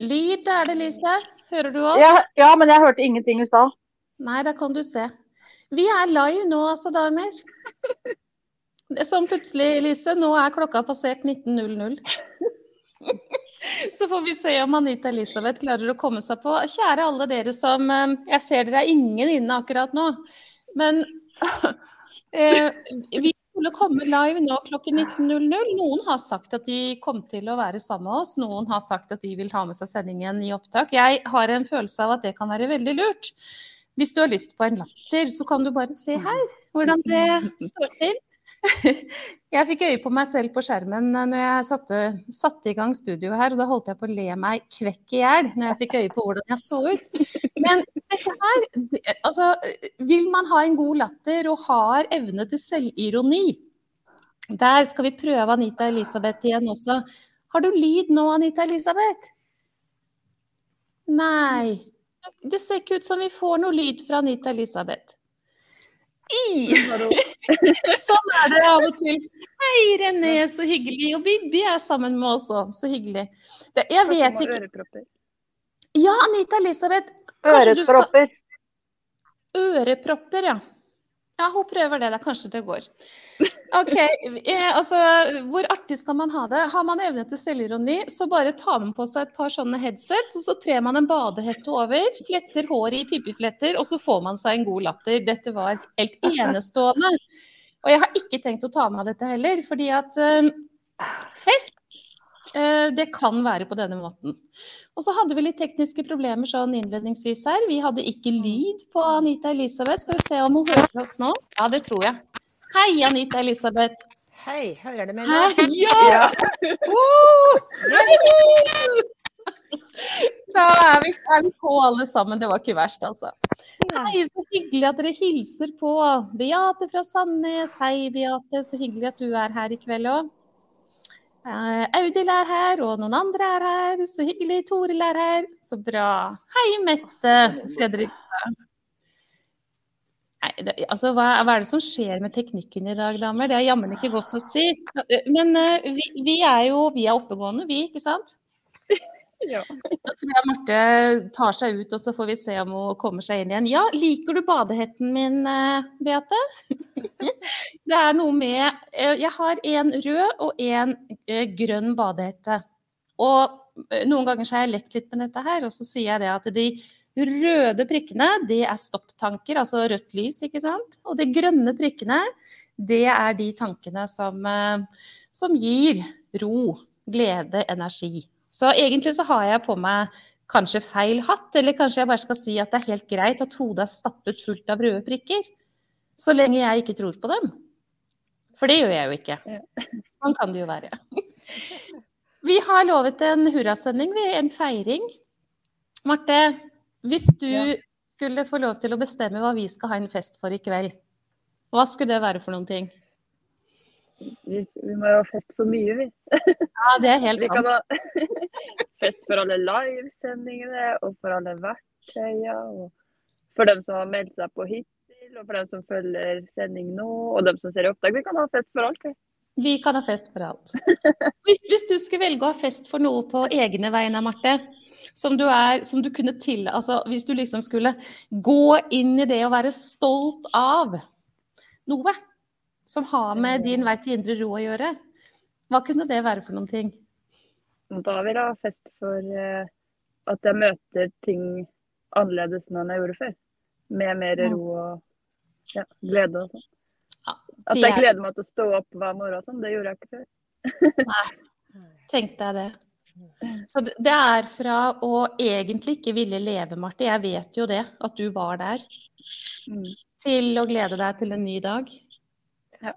Lyd er det, Lise. Hører du oss? Ja, ja, men jeg hørte ingenting i stad. Nei, da kan du se. Vi er live nå, altså, damer. Som plutselig, Lise, nå er klokka passert 19.00. Så får vi se om Anita Elisabeth klarer å komme seg på. Kjære alle dere som eh, Jeg ser dere er ingen inne akkurat nå. Men eh, vi skulle komme live nå klokken 19.00. Noen har sagt at de kom til å være sammen med oss. Noen har sagt at de vil ha med seg sendingen i opptak. Jeg har en følelse av at det kan være veldig lurt. Hvis du har lyst på en latter, så kan du bare se her hvordan det står til. Jeg fikk øye på meg selv på skjermen når jeg satte, satte, i gang studio her, og da holdt jeg på å le meg kvekk i hjel når jeg fikk øye på hvordan jeg så ut. Men dette her, altså Vil man ha en god latter og har evne til selvironi Der skal vi prøve Anita Elisabeth igjen også. Har du lyd nå, Anita Elisabeth? Nei. Det ser ikke ut som vi får noe lyd fra Anita Elisabeth. I. sånn er det av og til. Hei, René, så hyggelig. Og Bibi er sammen med oss òg, så hyggelig. Det, jeg vet ikke Ja, Anita Elisabeth. Ørepropper. Skal... Ørepropper, ja. Ja, hun prøver det. Da kanskje det går. OK. Eh, altså, hvor artig skal man ha det? Har man evne til selvironi, så bare tar man på seg et par sånne headsets, og så trer man en badehette over, fletter håret i pipifletter, og så får man seg en god latter. Dette var helt enestående. Og jeg har ikke tenkt å ta med dette heller, fordi at um, fest Eh, det kan være på denne måten. Og så hadde vi litt tekniske problemer sånn innledningsvis her. Vi hadde ikke lyd på Anita Elisabeth. Skal vi se om hun hører oss nå? Ja, det tror jeg. Hei, Anita Elisabeth. Hei, hører du meg nå? Hei, ja! Da er vi, er vi på alle sammen. Det var ikke verst, altså. Hei, så hyggelig at dere hilser på. Beate fra Sandnes. Hei, Beate. Så hyggelig at du er her i kveld òg. Uh, Audhild er her, og noen andre er her. Så hyggelig. Toril er her. Så bra. Hei, Mette Fredrikstad. Altså, hva, hva, er det som skjer med teknikken i dag, damer? Det er jammen ikke godt å si. Men uh, vi, vi, er jo vi er oppegående, vi, ikke sant? Ja. Da tror jeg Marte tar seg ut, og så får vi se om hun kommer seg inn igjen. Ja, liker du badehetten min, uh, Beate? Det er noe med uh, Jeg har en rød og en uh, grønn badehette. Og noen ganger så har jeg lekt litt med dette her, og så sier jeg det at de røde prikkene, det er stopptanker, altså rødt lys, ikke sant. Og de grønne prikkene, det er de tankene som, som gir ro, glede, energi. Så egentlig så har jeg på meg kanskje feil hatt, eller kanskje jeg bare skal si at det er helt greit at hodet er stappet fullt av røde prikker. Så lenge jeg ikke tror på dem. For det gjør jeg jo ikke. Sånn kan det jo være. Vi har lovet en hurrasending, en feiring. Marte, hvis du skulle få lov til å bestemme hva vi skal ha en fest for i kveld, hva skulle det være for noen ting? Vi, vi, må jo ha fest for mye, vi. Ja, det er helt sant. Vi kan ha fest for alle livesendingene, og for alle verktøya, og for dem som har meldt seg på hittil, og for dem som følger sending nå, og dem som ser i opptak. Vi kan ha fest for alt, vi. Vi kan ha fest for alt. Hvis, hvis, du skulle velge å ha fest for noe på egne vegne, Marte, som du, er, som du kunne til altså Hvis du liksom skulle gå inn i det å være stolt av noe, som har med din vei til indre ro å gjøre. Hva kunne det være for noen ting? Da vil jeg ha fest for uh, at jeg møter ting annerledes nå enn jeg gjorde før. Med mer ro og ja, glede og sånn. Ja, at jeg gleder meg til å stå opp hver morgen sånn, det gjorde jeg ikke før. Nei, tenkte jeg det. Så det er fra å egentlig ikke ville leve, Marte, jeg vet jo det, at du var der, mm. til å glede deg til en ny dag. Ja.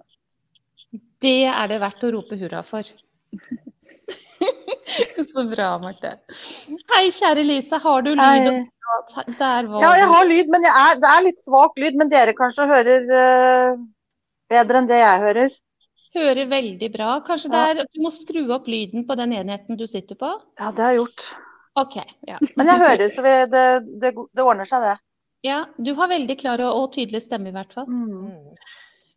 Det er det verdt å rope hurra for. Så bra, Marte. Hei, kjære Lise, har du lyd? ja, jeg har lyd, men er, det er litt svak lyd. Men dere kanskje hører uh, bedre enn det jeg hører? Hører veldig bra. Kanskje det er, du må skru opp lyden på den enheten du sitter på? Ja, det har jeg gjort. Okay, ja. Men jeg hører, så vi, det, det, det, ordner seg, det. Ja, du har veldig klar og, og tydelig stemme, i hvert fall. Mm.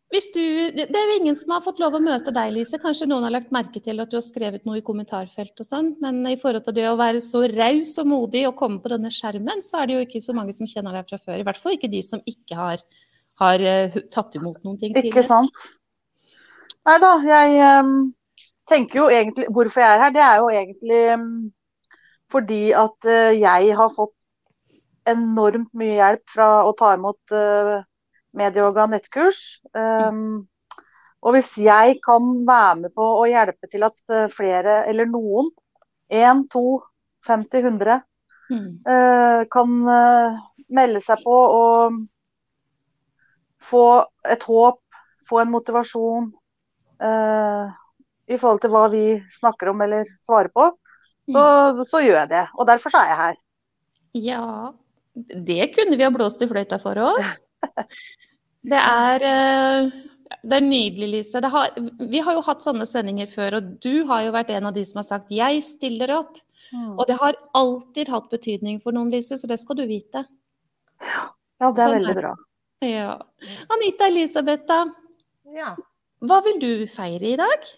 Du, det er jo ingen som har fått lov å møte deg, Lise. Kanskje noen har lagt merke til at du har skrevet noe i kommentarfelt og sånn. Men i forhold til det å være så raus og modig og komme på denne skjermen, så er det jo ikke så mange som kjenner deg fra før. I hvert fall ikke de som ikke har, har uh, tatt imot noen ting tidligere. Ikke sant. Nei da, jeg um, tenker jo egentlig Hvorfor jeg er her, det er jo egentlig um, fordi at uh, jeg har fått enormt mye hjelp fra å ta imot uh, medieyoga nettkurs. Um, og hvis jeg kan være med på å hjelpe til at uh, flere, eller noen, 1, 2, 50, 100, mm. uh, kan melde seg på og få et håp, få en motivasjon i forhold til hva vi snakker om eller svarer på, så, mm. så gjør jeg det. Og derfor så er jeg her. Ja, det kunne vi ha blåst i fløyta for òg. Det er, eh, det er nydelig, Lise. Har, vi har jo hatt sånne sendinger før, og du har jo vært en av de som har sagt 'jeg stiller opp'. Mm. Og det har alltid hatt betydning for noen, Lise, så det skal du vite. Ja, det er sånn veldig bra. Ja. Anita Elisabeth, da. Ja. Hva vil du feire i dag?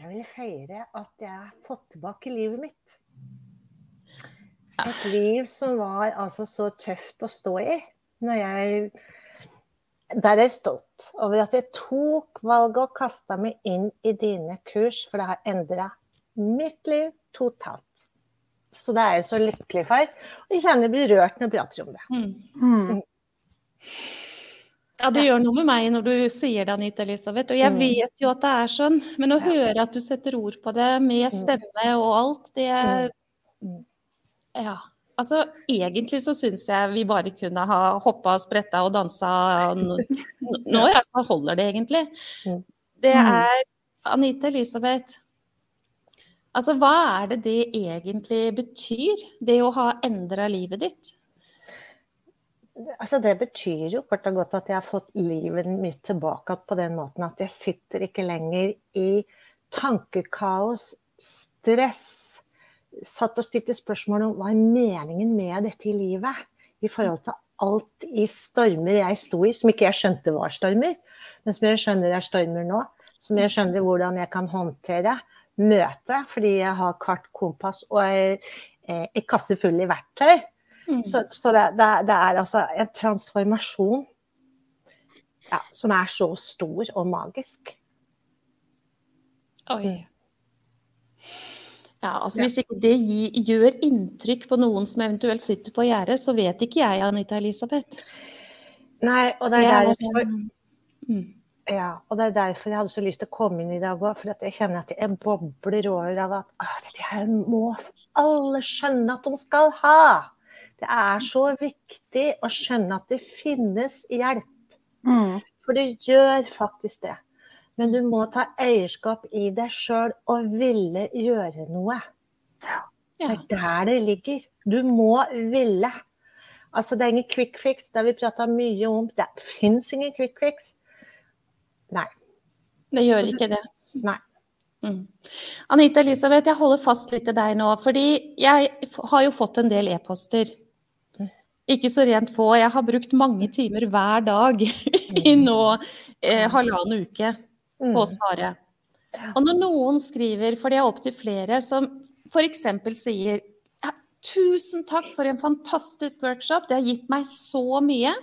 Jeg vil feire at jeg har fått tilbake livet mitt. Et liv som var altså så tøft å stå i. Når jeg Der er jeg stolt over at jeg tok valget og kasta meg inn i dine kurs, for det har endra mitt liv totalt. Så det er jeg så lykkelig for. Og jeg kjenner jeg blir rørt når jeg prater om det. Mm. Mm. Ja, det gjør noe med meg når du sier det, Anita Elisabeth. Og jeg mm. vet jo at det er sånn, men å høre at du setter ord på det med mm. stemme og alt, det ja. Altså, egentlig så syns jeg vi bare kunne ha hoppa spretta og dansa nå, nå ja, så holder det egentlig. Det mm. er Anita Elisabeth. Altså, hva er det det egentlig betyr, det å ha endra livet ditt? Altså, det betyr jo kort og godt at jeg har fått livet mitt tilbake på den måten at jeg sitter ikke lenger i tankekaos, stress, satt og stilte spørsmål om hva er meningen med dette i livet. I forhold til alt i stormer jeg sto i, som ikke jeg skjønte var stormer, men som jeg skjønner er stormer nå. Som jeg skjønner hvordan jeg kan håndtere, møte, fordi jeg har kart, kompass og en kasse full i verktøy. Mm. Så, så det, det, det, er altså en transformasjon ja, som er så stor og magisk. Oi. Ja, altså Hvis ikke det gir, gjør inntrykk på noen som eventuelt sitter på gjerdet, så vet ikke jeg, Anita Elisabeth. Nei, og det er derfor mm. Ja, og det er derfor jeg hadde så lyst til å komme inn i dag òg. For jeg kjenner at jeg bobler over av at ah, dette her må alle skjønne at de skal ha. Det er så viktig å skjønne at det finnes hjelp. Mm. For det gjør faktisk det. Men du må ta eierskap i deg sjøl og ville gjøre noe. Det er der det ligger. Du må ville. Altså, det er ingen quick fix. Det har vi prata mye om. Det fins ingen quick fix. Nei. Det gjør ikke det. Nei. Mm. Anita Elisabeth, jeg holder fast litt til deg nå. Fordi jeg har jo fått en del e-poster. Mm. Ikke så rent få. Jeg har brukt mange timer hver dag i mm. nå eh, halvannen uke på mm. svare. Og når noen skriver, for det er opptil flere, som f.eks. sier ja, 'Tusen takk for en fantastisk workshop, det har gitt meg så mye'.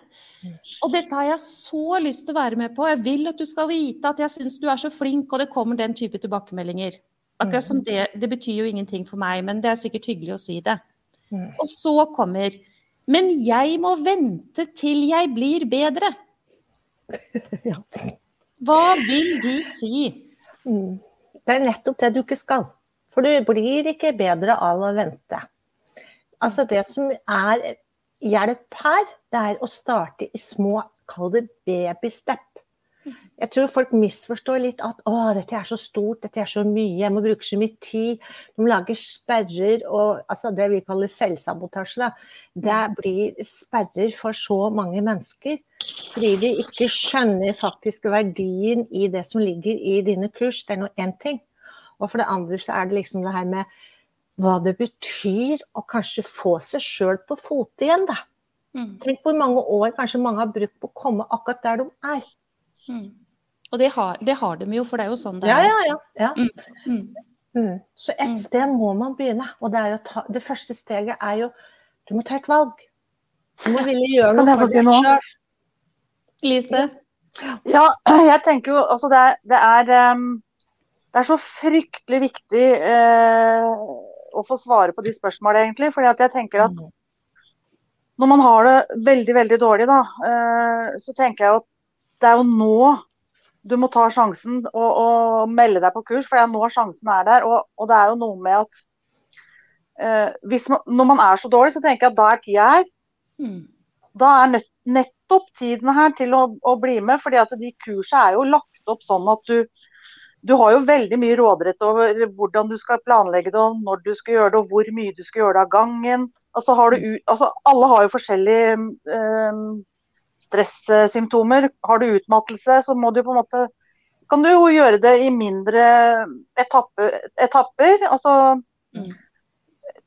Mm. Og dette har jeg så lyst til å være med på. Jeg vil at du skal vite at jeg syns du er så flink, og det kommer den type tilbakemeldinger. Akkurat som mm. det, det betyr jo ingenting for meg, men det er sikkert hyggelig å si det. Og så kommer Men jeg må vente til jeg blir bedre. ja. Hva vil du si? Mm. Det er nettopp det du ikke skal. For du blir ikke bedre av å vente. Altså Det som er hjelp her, det er å starte i små, kall det babystep. Jeg tror folk misforstår litt at å, dette er så stort, dette er så mye, jeg må bruke så mye tid. De lager sperrer og altså det vi kaller selvsabotasje. Det blir sperrer for så mange mennesker. Fordi de ikke skjønner faktisk verdien i det som ligger i dine kurs. Det er nå én ting. Og for det andre så er det liksom det her med hva det betyr å kanskje få seg sjøl på fote igjen, da. Mm. Tenk hvor mange år kanskje mange har brukt på å komme akkurat der de er. Mm. Og det har, det har, de jo, for det er jo sånn det ja, er. Ja, ja, ja. Mm. Mm. Mm. Så et Mm. sted må man begynne. Og det, er ta, det første steget er jo Du må ta et valg. Du må ville gjøre noe for deg sjøl. Lise? Ja, jeg tenker jo altså det det er, um, det er så fryktelig viktig uh, å få svare på de spørsmålene, egentlig. fordi at jeg tenker at når man har det veldig, veldig dårlig, da, uh, så tenker jeg at det er jo nå du må ta sjansen og, og melde deg på kurs, for nå er sjansen er der. Og, og det er jo noe med at eh, hvis man, når man er så dårlig, så tenker jeg at da er tida her. Mm. Da er nødt, nettopp tiden her til å, å bli med, fordi at de kursene er jo lagt opp sånn at du du har jo veldig mye råderett over hvordan du skal planlegge det, og når du skal gjøre det, og hvor mye du skal gjøre det av gangen. Altså, har du, altså, alle har jo forskjellige eh, stressymptomer. Har du utmattelse, så må du på en måte kan du jo gjøre det i mindre etapper. etapper. Altså, Mm.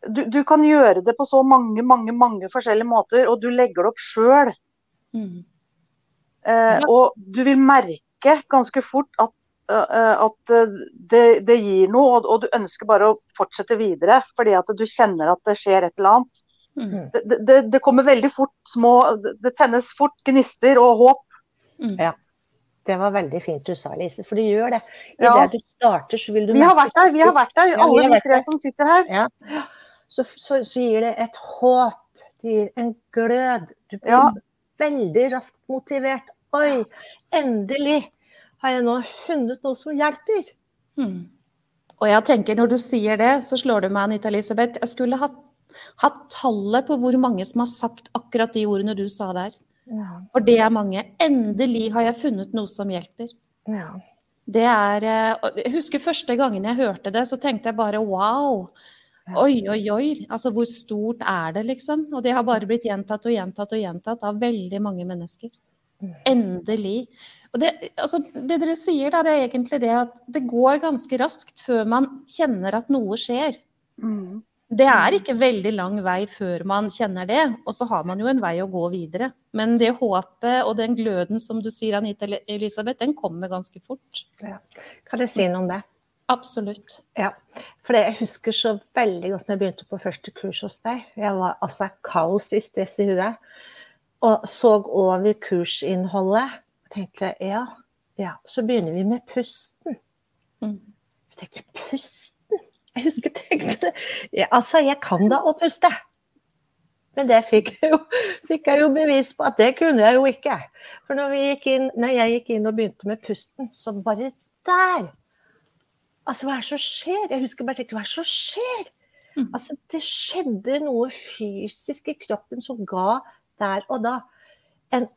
du, du kan gjøre det på så mange, mange, mange forskjellige måter, og du legger det opp sjøl. Mm. Eh, og du vil merke ganske fort at, uh, at det, det gir noe, og, og du ønsker bare å fortsette videre. Fordi at du kjenner at det skjer et eller annet. Mm. Det, det, det kommer veldig fort små Det tennes fort gnister og håp. Mm. Ja. Det var veldig fint du sa, Lise. For det gjør det. Ja. det du starter, så vil du Vi har vært der, vi har vært der, Ja, alle vært tre der. som sitter her. Ja. Så, så, så gir det et håp. Det gir en glød. Du blir Ja. veldig raskt motivert. Oi, endelig har jeg nå funnet noe som hjelper. Mm. Og jeg tenker, når du sier det, så slår det meg, Anita Elisabeth, jeg skulle hatt, hatt tallet på hvor mange som har sagt akkurat de ordene du sa der. Ja. For det er mange. Endelig har jeg funnet noe som hjelper. Ja. Det er eh, Jeg husker første gangen jeg hørte det, så tenkte jeg bare wow. Oi, oi, oi. Altså hvor stort er det, liksom? Og det har bare blitt gjentatt og gjentatt og gjentatt av veldig mange mennesker. Endelig. Og det, altså, det dere sier, da, det er egentlig det at det går ganske raskt før man kjenner at noe skjer. Mm. Det er ikke veldig lang vei før man kjenner det, og så har man jo en vei å gå videre. Men det håpet og den gløden som du sier, Anita Elisabeth, den kommer ganske fort. Kan jeg si noe om det? Absolutt. Ja, for jeg husker så veldig godt når jeg begynte på første kurs hos deg. Jeg var altså kaos i stress i huet. Og så over kursinnholdet og tenkte ja, ja. Så begynner vi med pusten. Mm. Så tenkte jeg pusten? Jeg husker jeg tenkte. Ja, altså, jeg kan da å puste. Men det fikk jeg, jo, fikk jeg jo bevis på at det kunne jeg jo ikke. For når, inn, når jeg gikk inn og begynte med pusten, så bare der Altså, hva er det som skjer? Jeg husker bare tenkte, hva er det som skjer? Mm. Altså, det skjedde noe fysisk i kroppen som ga der og da en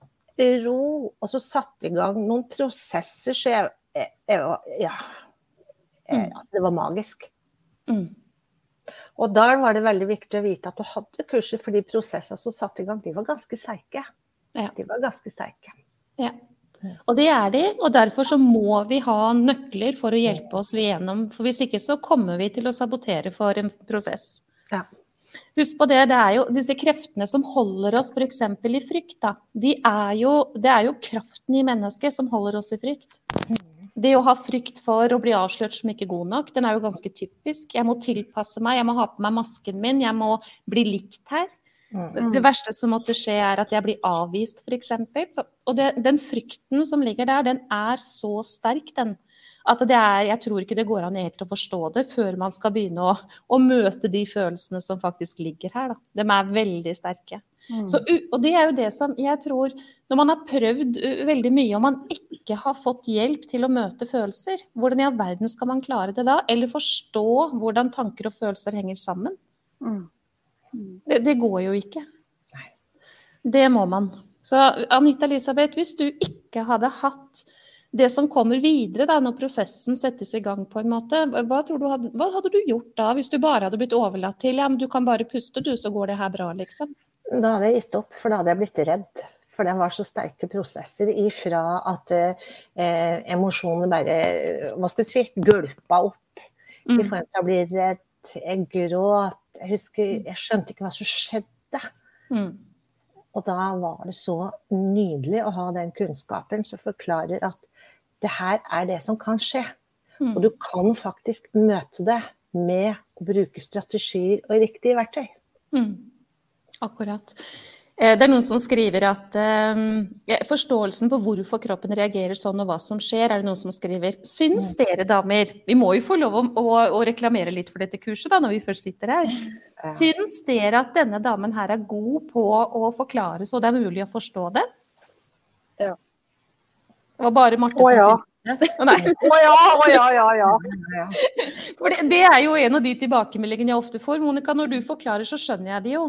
ro, og så satte i gang noen prosesser, så jeg, jeg, jeg var Ja. Mm. altså, det var magisk. Mm. Og da var det veldig viktig å vite at du hadde kurser, for de prosessene som satte i gang, de var ganske sterke. Ja. De var ganske sterke. Og det er de, og derfor så må vi ha nøkler for å hjelpe oss igjennom. For hvis ikke så kommer vi til å sabotere for en prosess. Ja. Husk på det, det er jo disse kreftene som holder oss f.eks. i frykt. Da. De er jo, det er jo kraften i mennesket som holder oss i frykt. Det å ha frykt for å bli avslørt som ikke god nok, den er jo ganske typisk. Jeg må tilpasse meg, jeg må ha på meg masken min, jeg må bli likt her. Mm. Det verste som måtte skje, er at jeg blir avvist, f.eks. Og det, den frykten som ligger der, den er så sterk, den. At det er, jeg tror ikke det går an helt å forstå det før man skal begynne å, å møte de følelsene som faktisk ligger her. Da. De er veldig sterke. Mm. Så, og det er jo det som jeg tror Når man har prøvd veldig mye, og man ikke har fått hjelp til å møte følelser, hvordan i all verden skal man klare det da? Eller forstå hvordan tanker og følelser henger sammen? Mm. Det, det går jo ikke. Det må man. Så Anita Elisabeth, hvis du ikke hadde hatt det som kommer videre da, når prosessen settes i gang, på en måte, hva, tror du hadde, hva hadde du gjort da, hvis du bare hadde blitt overlatt til ja, men du kan bare puste, du, så går det her bra, liksom? Da hadde jeg gitt opp, for da hadde jeg blitt redd. For det var så sterke prosesser ifra at eh, emosjonene bare hva skal vi si, gulpa opp. I form til å bli redd. Jeg gråt. Jeg husker, jeg skjønte ikke hva som skjedde. Mm. Og da var det så nydelig å ha den kunnskapen som forklarer at det her er det som kan skje. Mm. Og du kan faktisk møte det med å bruke strategier og riktige verktøy. Mm. Akkurat. Eh, det er noen som skriver at eh, forståelsen på hvorfor kroppen reagerer sånn og hva som skjer, er det noen som skriver. Syns Mm. dere damer Vi må jo få lov å, å, å reklamere litt for dette kurset da, når vi først sitter her. Ja. Syns dere at denne damen her er god på å forklare så det er mulig å forstå det? Ja. Det var bare Marte som ja. Å, Nei. Å ja, å ja, ja, ja. Ja. For det, det er jo en av de tilbakemeldingene jeg ofte får. Monica, når du forklarer, så skjønner jeg det jo.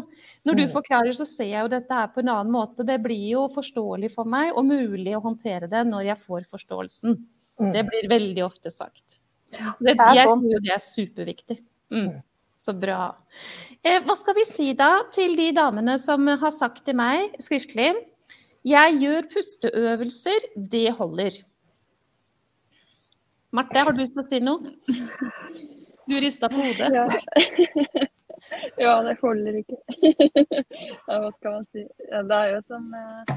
Når du Mm. forklarer, så ser jeg jo dette her på en annen måte. Det blir jo forståelig for meg, og mulig å håndtere det når jeg får forståelsen. Mm. Det blir veldig ofte sagt. Det, Det er jeg sånn. tror jo det er superviktig. Mm. Så bra. Eh, hva skal vi si da til de damene som har sagt til meg skriftlig Jeg gjør pusteøvelser, det holder. Marte, har du lyst til å si noe? Du rista på hodet. Ja. ja, det holder ikke. ja, hva skal man si. Ja, det er jo som eh,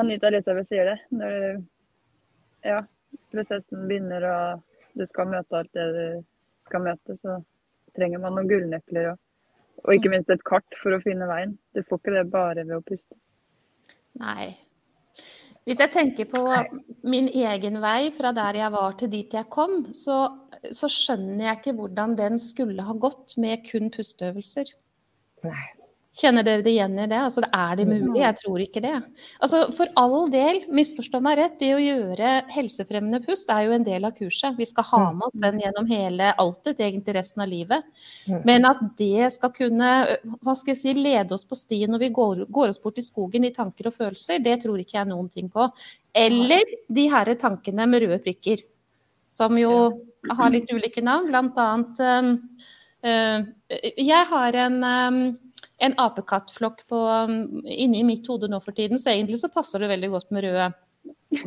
Anita Elisabeth sier det. Når ja, prosessen begynner og du skal møte alt det du skal møte, så trenger man noen gullnøkler og, og ikke minst et kart for å finne veien. Du får ikke det bare ved å puste. Nei. Hvis jeg tenker på min egen vei fra der jeg var til dit jeg kom, så, så skjønner jeg ikke hvordan den skulle ha gått med kun pusteøvelser. Nei. Kjenner dere det igjen i det? Altså, er det mulig? Jeg tror ikke det. Altså, for all del, misforstå meg rett, det å gjøre helsefremmende pust er jo en del av kurset. Vi skal ha med oss den gjennom hele alltid, egentlig resten av livet. Mm. Men at det skal kunne hva skal jeg si, lede oss på stien når vi går, går oss bort i skogen i tanker og følelser, det tror ikke jeg noen ting på. Eller de her tankene med røde prikker, som jo har litt ulike navn. Blant annet øh, Jeg har en um, en apekattflokk på, um, inni mitt hode nå for tiden, så egentlig så passer det veldig godt med røde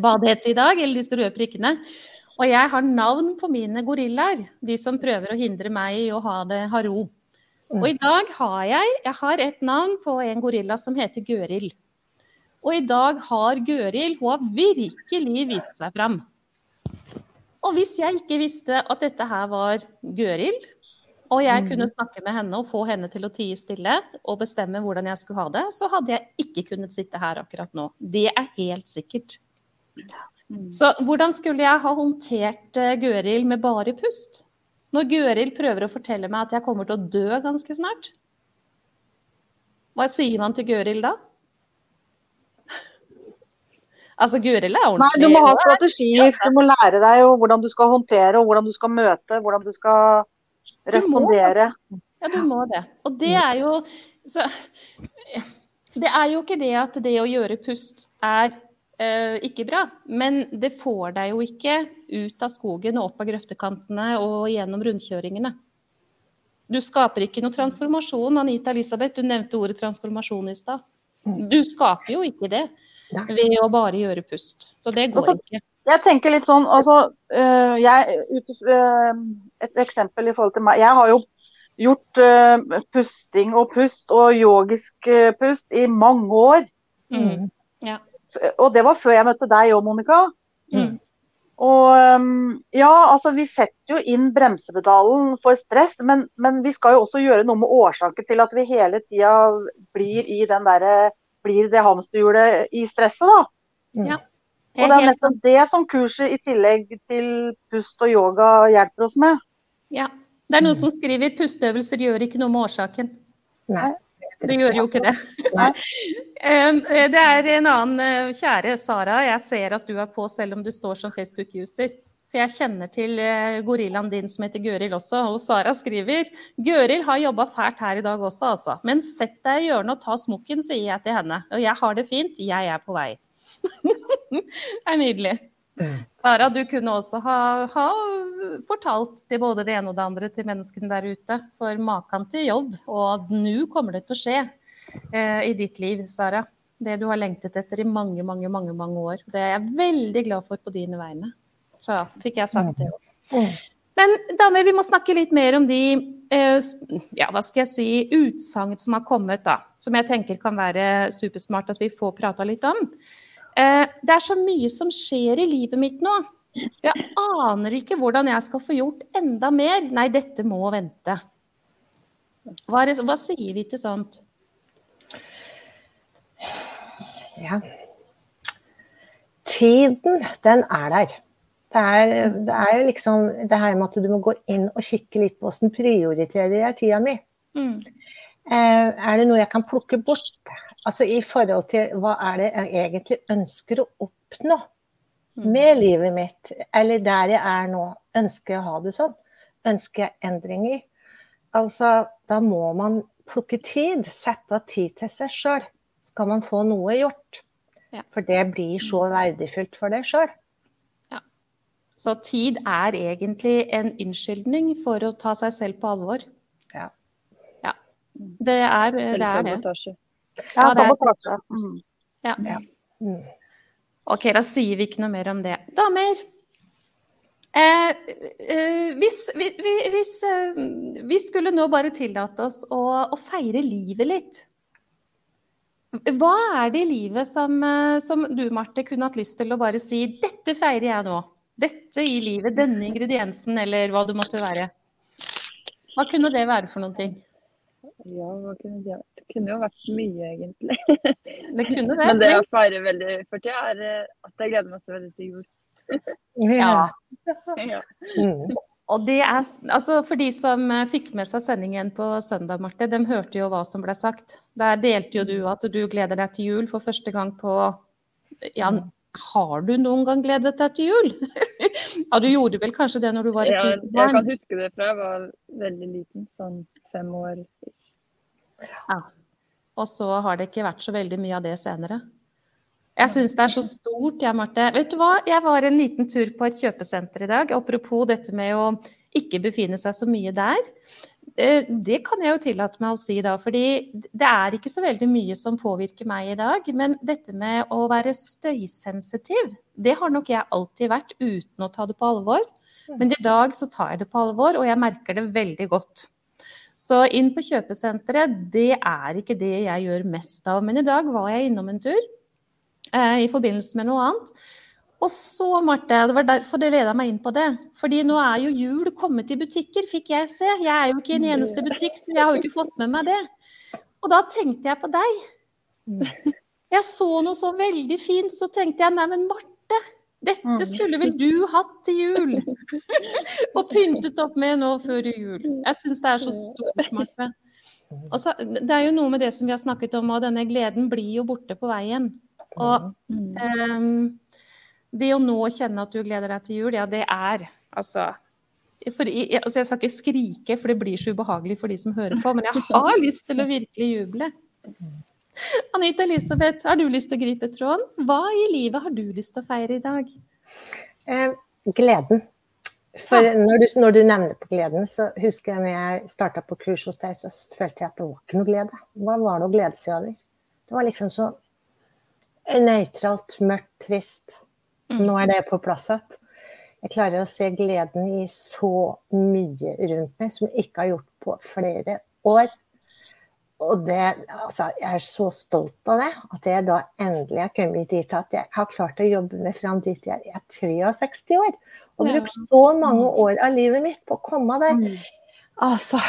badehette i dag, eller disse røde prikkene. Og jeg har navn på mine gorillaer, de som prøver å hindre meg i å ha, det, ha ro. Og i dag har jeg, jeg har et navn på en gorilla som heter Gøril. Og i dag har Gøril, hun har virkelig vist seg fram. Og hvis jeg ikke visste at dette her var Gøril, og jeg Mm. kunne snakke med henne og få henne til å tie stille og bestemme hvordan jeg skulle ha det, så hadde jeg ikke kunnet sitte her akkurat nå. Det er helt sikkert. Mm. Så hvordan skulle jeg ha håndtert eh, Gøril med bare pust? Når Gøril prøver å fortelle meg at jeg kommer til å dø ganske snart? Hva sier man til Gøril da? Altså, Gøril er ordentlig Nei, du må ha hun strategier. Du må lære deg hvordan du skal håndtere, og hvordan du skal møte, hvordan du skal respondere. Ja, du må det. Og det er jo så, Det er jo ikke det at det å gjøre pust er eh, ikke bra, men det får deg jo ikke ut av skogen og opp av grøftekantene og gjennom rundkjøringene. Du skaper ikke noe transformasjon. Anita Elisabeth, du nevnte ordet transformasjon i stad. Du skaper jo ikke det ved å bare gjøre pust. Så det går ikke. Jeg tenker litt sånn, altså øh, jeg, ut, øh, Et eksempel i forhold til meg. Jeg har jo gjort uh, pusting og pust og yogisk uh, pust i mange år. Mm. Og det var før jeg møtte deg òg, Monica. Mm. Og um, ja, altså vi setter jo inn bremsepedalen for stress, men, men vi skal jo også gjøre noe med årsaken til at vi hele tida blir i den derre Blir det hamsterhjulet i stresset, da. Mm. Ja. Og det er nesten nettopp det som kurset i tillegg til pust og yoga hjelper oss med. Ja. Det er noen som skriver pusteøvelser gjør ikke noe med årsaken. Nei. Det gjør jo ikke det. Um, Det er en annen uh, kjære Sara, jeg ser at du er på selv om du står som Facebook-user. For jeg kjenner til uh, gorillaen din som heter Gøril også, og Sara skriver Gøril har jobba fælt her i dag også, altså. Men sett deg i hjørnet og ta smokken, sier jeg til henne. Og jeg har det fint, jeg er på vei. Det er nydelig. Sara, du kunne også ha, ha fortalt til både det ene og det andre til menneskene der ute. For maken til jobb, og nå kommer det til å skje eh, i ditt liv, Sara. Det du har lengtet etter i mange, mange, mange, mange år. Det er jeg veldig glad for på dine vegne. Så fikk jeg sagt det òg. Mm. Men damer, vi må snakke litt mer om de eh, ja, hva skal jeg si, utsagn som har kommet, da. Som jeg tenker kan være supersmart at vi får prata litt om. Eh, det er så mye som skjer i livet mitt nå. Jeg aner ikke hvordan jeg skal få gjort enda mer. Nei, dette må vente. Hva, det, hva sier vi til sånt? Ja. Tiden, den er der. Det er, det er, jo liksom det her med at du må gå inn og kikke litt på hvordan prioriterer jeg tida mi. Mm. Eh, er det noe jeg kan plukke bort? Altså i forhold til hva er det jeg egentlig ønsker å oppnå mm. med livet mitt, eller der jeg er nå. Ønsker jeg å ha det sånn? Ønsker jeg endringer? Altså, da må man plukke tid, sette av tid til seg sjøl. Skal man få noe gjort. Ja. For det blir så verdifullt for deg sjøl. Så tid er egentlig en unnskyldning for å ta seg selv på alvor. Ja. ja. Det er det. Er det. Ja, sabotasje. Mm. Ja. ja. Mm. OK, da sier vi ikke noe mer om det. Damer. Eh, eh, hvis, vi, hvis eh, vi, skulle nå bare tillate oss å, å, feire livet litt Hva er det i livet som, eh, som du, Marte, kunne hatt lyst til å bare si Dette feirer jeg nå dette i livet, denne ingrediensen, eller hva det måtte være. Hva kunne det være for noen ting? Ja, hva kunne det vært? Det kunne jo vært mye, egentlig. Det kunne det. Men det jeg feirer veldig for tida, er eh, at jeg gleder meg så veldig til jul. Ja. ja. Mm. Og det er, altså For de som eh, fikk med seg sendingen på søndag, Marte, de hørte jo hva som ble sagt. Der delte jo du at du gleder deg til jul for første gang på ja, har du noen gang gledet deg til jul? ja, du gjorde vel kanskje det når du var et ja. Jeg kan huske det fra jeg var veldig liten, sånn fem år. Ja. Og så har det ikke vært så veldig mye av det senere. Jeg syns det er så stort, jeg, Marte. Vet du hva, jeg var en liten tur på et kjøpesenter i dag. Apropos dette med å ikke befinne seg så mye der. Eh, det kan jeg jo tillate meg å si da, fordi det er ikke så veldig mye som påvirker meg i dag. Men dette med å være støysensitiv, det har nok jeg alltid vært uten å ta det på alvor. Men i dag så tar jeg det på alvor, og jeg merker det veldig godt. Så inn på kjøpesenteret, det er ikke det jeg gjør mest av. Men i dag var jeg innom en tur eh, i forbindelse med noe annet. Og så, Marte, det var derfor det leda meg inn på det. Fordi nå er jo jul kommet i butikker, fikk jeg se. Jeg er jo ikke i en eneste butikk, så jeg har jo ikke fått med meg det. Og da tenkte jeg på deg. Jeg så noe så veldig fint, så tenkte jeg nei, men Marte, dette skulle vel du hatt til jul? Og pyntet opp med nå før jul. Jeg syns det er så stort, Marte. Så, det er jo noe med det som vi har snakket om, og denne gleden blir jo borte på veien. Og um, det å nå kjenne at du gleder deg til jul, ja, det er altså for, altså jeg skal ikke skrike, for det blir så ubehagelig for de som hører på, men jeg har lyst til å virkelig juble. Anita Elisabeth, har du lyst til å gripe tråden? Hva i livet har du lyst til å feire i dag? Eh, gleden. For når du, når du, nevner på gleden, så husker jeg når jeg starta på kurs hos deg, så følte jeg at det var ikke noe glede. Hva var det å glede seg over? Det var liksom så nøytralt, mørkt, trist. Mm. Nå er det på plass igjen. Jeg klarer å se gleden i så mye rundt meg som jeg ikke har gjort på flere år. Og det, altså, jeg er så stolt av det, at jeg da endelig har kommet dit at jeg har klart å jobbe meg fram dit jeg er 63 år. Og brukt så mange år av livet mitt på å komme der. Mm. Altså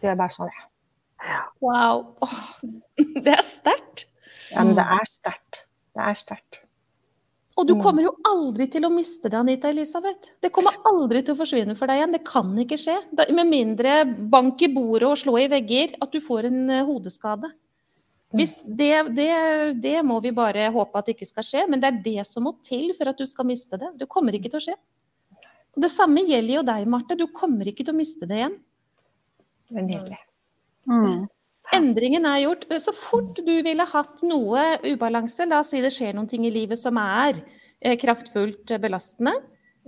Det er bare sånn, jeg. Wow. det er sterkt. Ja, men det er sterkt. Det er sterkt. Og du mm. kommer jo aldri til å miste det, Anita Elisabeth. Det kommer aldri til å forsvinne for deg igjen. Det kan ikke skje. Med mindre bank i bordet og slå i vegger, at du får en eh, hodeskade. Hvis det, det, det, må vi bare håpe at det ikke skal skje, men det er det som må til for at du skal miste det. Det kommer ikke til å skje. Det samme gjelder jo deg, Marte. Du kommer ikke til å miste det igjen. Det er nydelig. Mm. Endringen er gjort. Så fort du ville hatt noe ubalanse, la oss si det skjer noen ting i livet som er eh, kraftfullt belastende,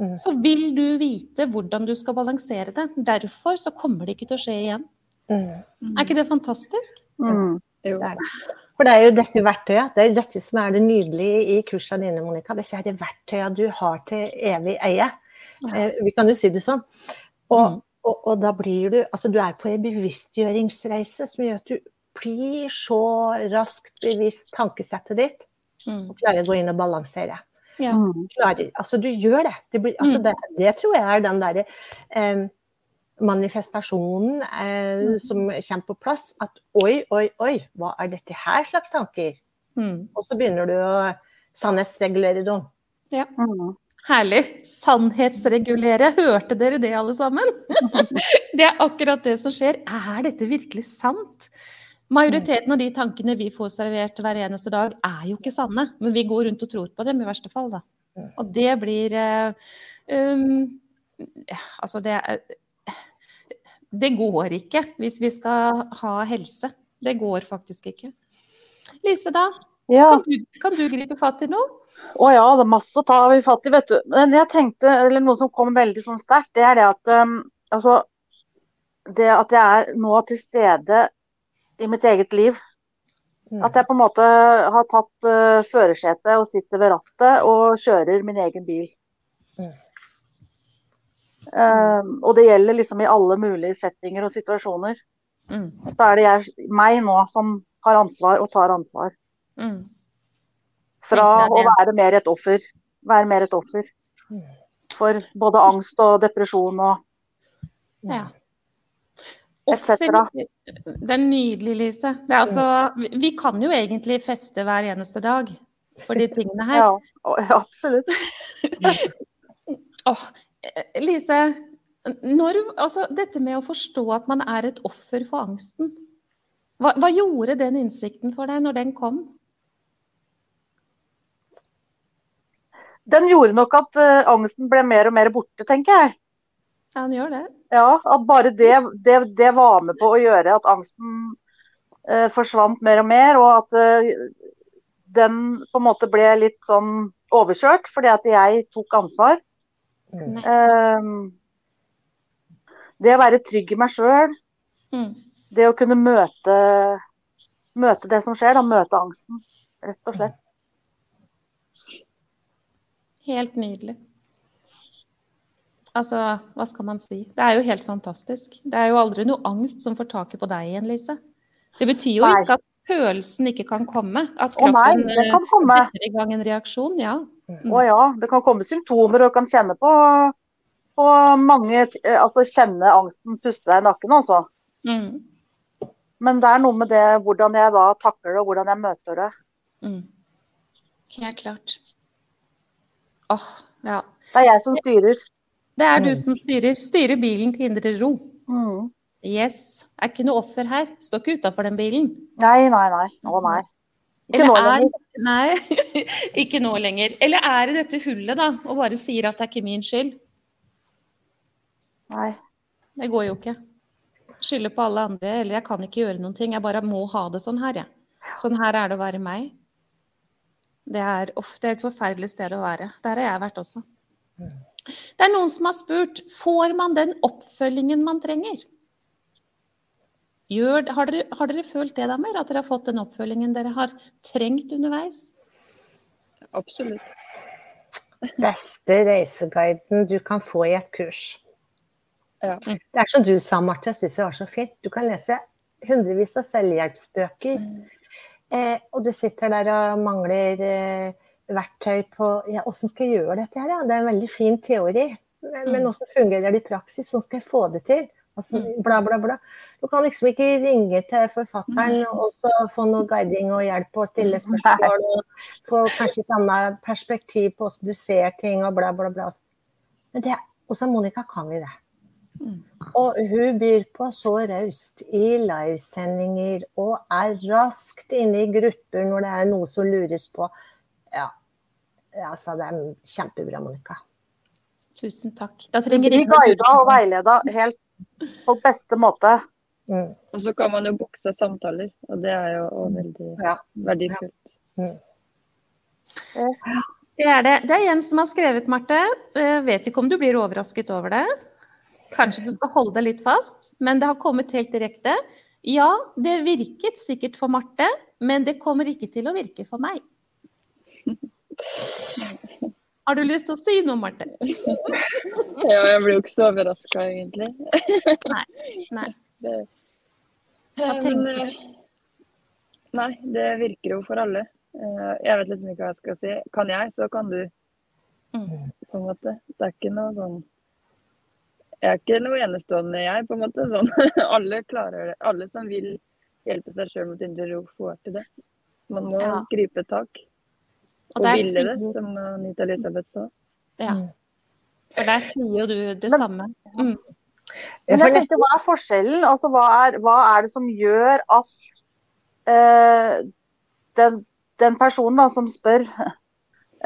mm. så vil du vite hvordan du skal balansere det. Derfor så kommer det ikke til å skje igjen. Mm. Er ikke det fantastisk? Mm. Jo. Det er det. For det er jo disse verktøyene, det er jo dette som er det nydelige i kursene dine, Monica. Disse er de verktøyene du har til evig eie. Ja. Eh, vi kan jo si det sånn. Og mm. Og, og, da blir du Altså, du er på en bevisstgjøringsreise som gjør at du blir så raskt bevisst tankesettet ditt, mm. og klarer å gå inn og balansere. Ja. Klarer, altså, du gjør det. Det, blir, altså, mm. det, det tror jeg er den derre eh, manifestasjonen eh, mm. som kommer på plass. At oi, oi, oi, hva er dette her slags tanker? Mm. Og så begynner du å sannhetsregulere dem. Ja. Mm. Herlig. Sannhetsregulere. Hørte dere det, alle sammen? det er akkurat det som skjer. Er dette virkelig sant? Majoriteten av de tankene vi får servert hver eneste dag, er jo ikke sanne. Men vi går rundt og tror på dem, i verste fall. Da. Og det blir um, Altså, det Det går ikke hvis vi skal ha helse. Det går faktisk ikke. Lise, da? Ja. Kan, du, kan, du, gripe fatt i noe? Å ja, det er masse å ta fatt i, vet du. Men jeg tenkte, eller noe som kom veldig sånn sterkt, det er det at um, altså, det at jeg er nå til stede i mitt eget liv. Mm. At jeg på en måte har tatt uh, førersetet og sitter ved rattet og kjører min egen bil. Mm. Um, og det gjelder liksom i alle mulige settinger og situasjoner. Mm. Så er det jeg, meg nå som har ansvar og tar ansvar. Mm. Fra å være mer et offer. Være mer et offer. For både angst og depresjon og ja. Offer, det er nydelig, Lise. Er altså, vi kan jo egentlig feste hver eneste dag for de tingene her. Ja, absolutt. oh, Lise, når, altså, dette med å forstå at man er et offer for angsten, hva, hva gjorde den innsikten for deg når den kom? Den gjorde nok at uh, angsten ble mer og mer borte, tenker jeg. Ja, den gjør det. Ja, At bare det, det, det var med på å gjøre at angsten uh, forsvant mer og mer, og at uh, den på en måte ble litt sånn overkjørt fordi at jeg tok ansvar. Mm. det å være trygg i meg sjøl, mm. det å kunne møte, møte det som skjer, da, møte angsten, rett og slett. Helt nydelig. Altså, hva skal man si? Det er jo helt fantastisk. Det er jo aldri noe angst som får taket på deg igjen, Lise. Det betyr jo nei. ikke at følelsen ikke kan komme. At kroppen nei, kan komme. setter i gang en reaksjon, ja. Mm. Å ja, det kan komme symptomer og kan kjenne på, på mange Altså kjenne angsten puste deg i nakken, altså. Mm. Men det er noe med det hvordan jeg da takler det, og hvordan jeg møter det. Mm. Helt klart. Åh, ja. Det er jeg som styrer. Det er du mm. som styrer. Styrer bilen til indre ro. Mm. Yes. Er ikke noe offer her. Står ikke utafor den bilen. Nei, nei, nei. Å nei. Ikke nå lenger. Nei, ikke nå lenger. Eller er det dette hullet, da, og bare sier at det er ikke min skyld? Nei. Det går jo ikke. Skylder på alle andre, eller jeg kan ikke gjøre noen ting. Jeg bare må ha det sånn her, jeg. Ja. Sånn her er det å være meg. Det er ofte et forferdelig sted å være. Der har jeg vært også. Det er noen som har spurt får man den oppfølgingen man trenger. Gjør, har, dere, har, dere, følt det, damer? At dere har fått den oppfølgingen dere har trengt underveis? Absolutt. Beste reiseguiden du kan få i et kurs. Ja. Det er som du sa, Marte, jeg syns det var så fint. Du kan lese hundrevis av selvhjelpsbøker. Mm. Eh, og du sitter der og mangler eh, verktøy på ja, hvordan skal jeg gjøre dette her? Ja? Det er en veldig fin teori, men, mm. hvordan fungerer det i praksis? Hvordan skal jeg få det til? Altså, mm. bla, bla, bla. Du kan liksom ikke ringe til forfatteren mm. og så få noe guiding og hjelp og stille spørsmål. Og få kanskje et annet perspektiv på hvordan du ser ting og bla, bla, bla. Men det, hos Monica kan vi det. Og hun byr på så raust i livesendinger og er raskt inne i grupper når det er noe som lures på. Ja, altså det er kjempebra, Monica. Tusen takk. Da trenger Vi guida og veileda helt på beste måte. Mm. Og så kan man jo bukse samtaler, og det er jo veldig ja. verdifullt. Mm. Det er det. Det er Jens som har skrevet, Marte. Jeg vet ikke om du blir overrasket over det. Kanskje du skal holde deg litt fast, men det har kommet helt direkte. Ja, det virket sikkert for Marte, men det kommer ikke til å virke for meg. Har du lyst til å si noe, Marte? Ja, jeg blir jo ikke så overraska, egentlig. Nei. Nei. Det, Hva Eh, tenker men, eh, Nei, det virker jo for alle. Eh, Jeg vet liksom ikke hva jeg skal si. Kan jeg, så kan du. Mm. På en måte. Det er ikke noe sånn Jeg er ikke noe enestående, jeg, på en måte. Sånn. Alle klarer det. Alle som vil hjelpe seg sjøl mot indre ro, får til det. Man må Ja. gripe tak. Og Og ville det, som Anita Elisabeth sa. Ja. For der sier jo du det Men- samme. Mm. Men jeg tenkte, hva er forskjellen? Altså, hva, er, hva er det som gjør at uh, den, den personen da, som spør,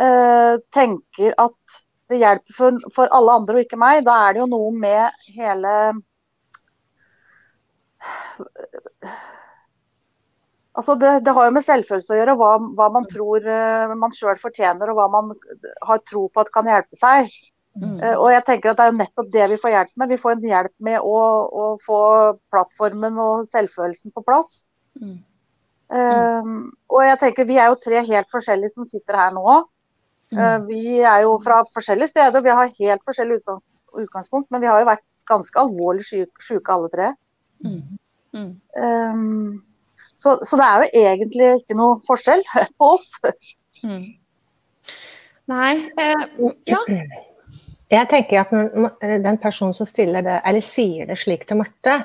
uh, tenker at det hjelper for, for alle andre og ikke meg? Da er det jo noe med hele Altså det, det har jo med selvfølelse å gjøre, hva, hva man tror eh, man sjøl fortjener, og hva man har tro på at kan hjelpe seg. Mm. Eh, Og jeg tenker at Det er jo nettopp det vi får hjelp med. Vi får en hjelp med å, å få plattformen og selvfølelsen på plass. Mm. Eh, og jeg tenker Vi er jo tre helt forskjellige som sitter her nå. Eh, vi er jo fra forskjellige steder, vi har helt forskjellig utgangspunkt. Men vi har jo vært ganske alvorlig syke, syke alle tre. Mm. Mm. Um, så, så det er jo egentlig ikke noe forskjell på oss. Mm. Nei eh, Ja. Jeg tenker at den personen som stiller det, eller sier det slik til Marte,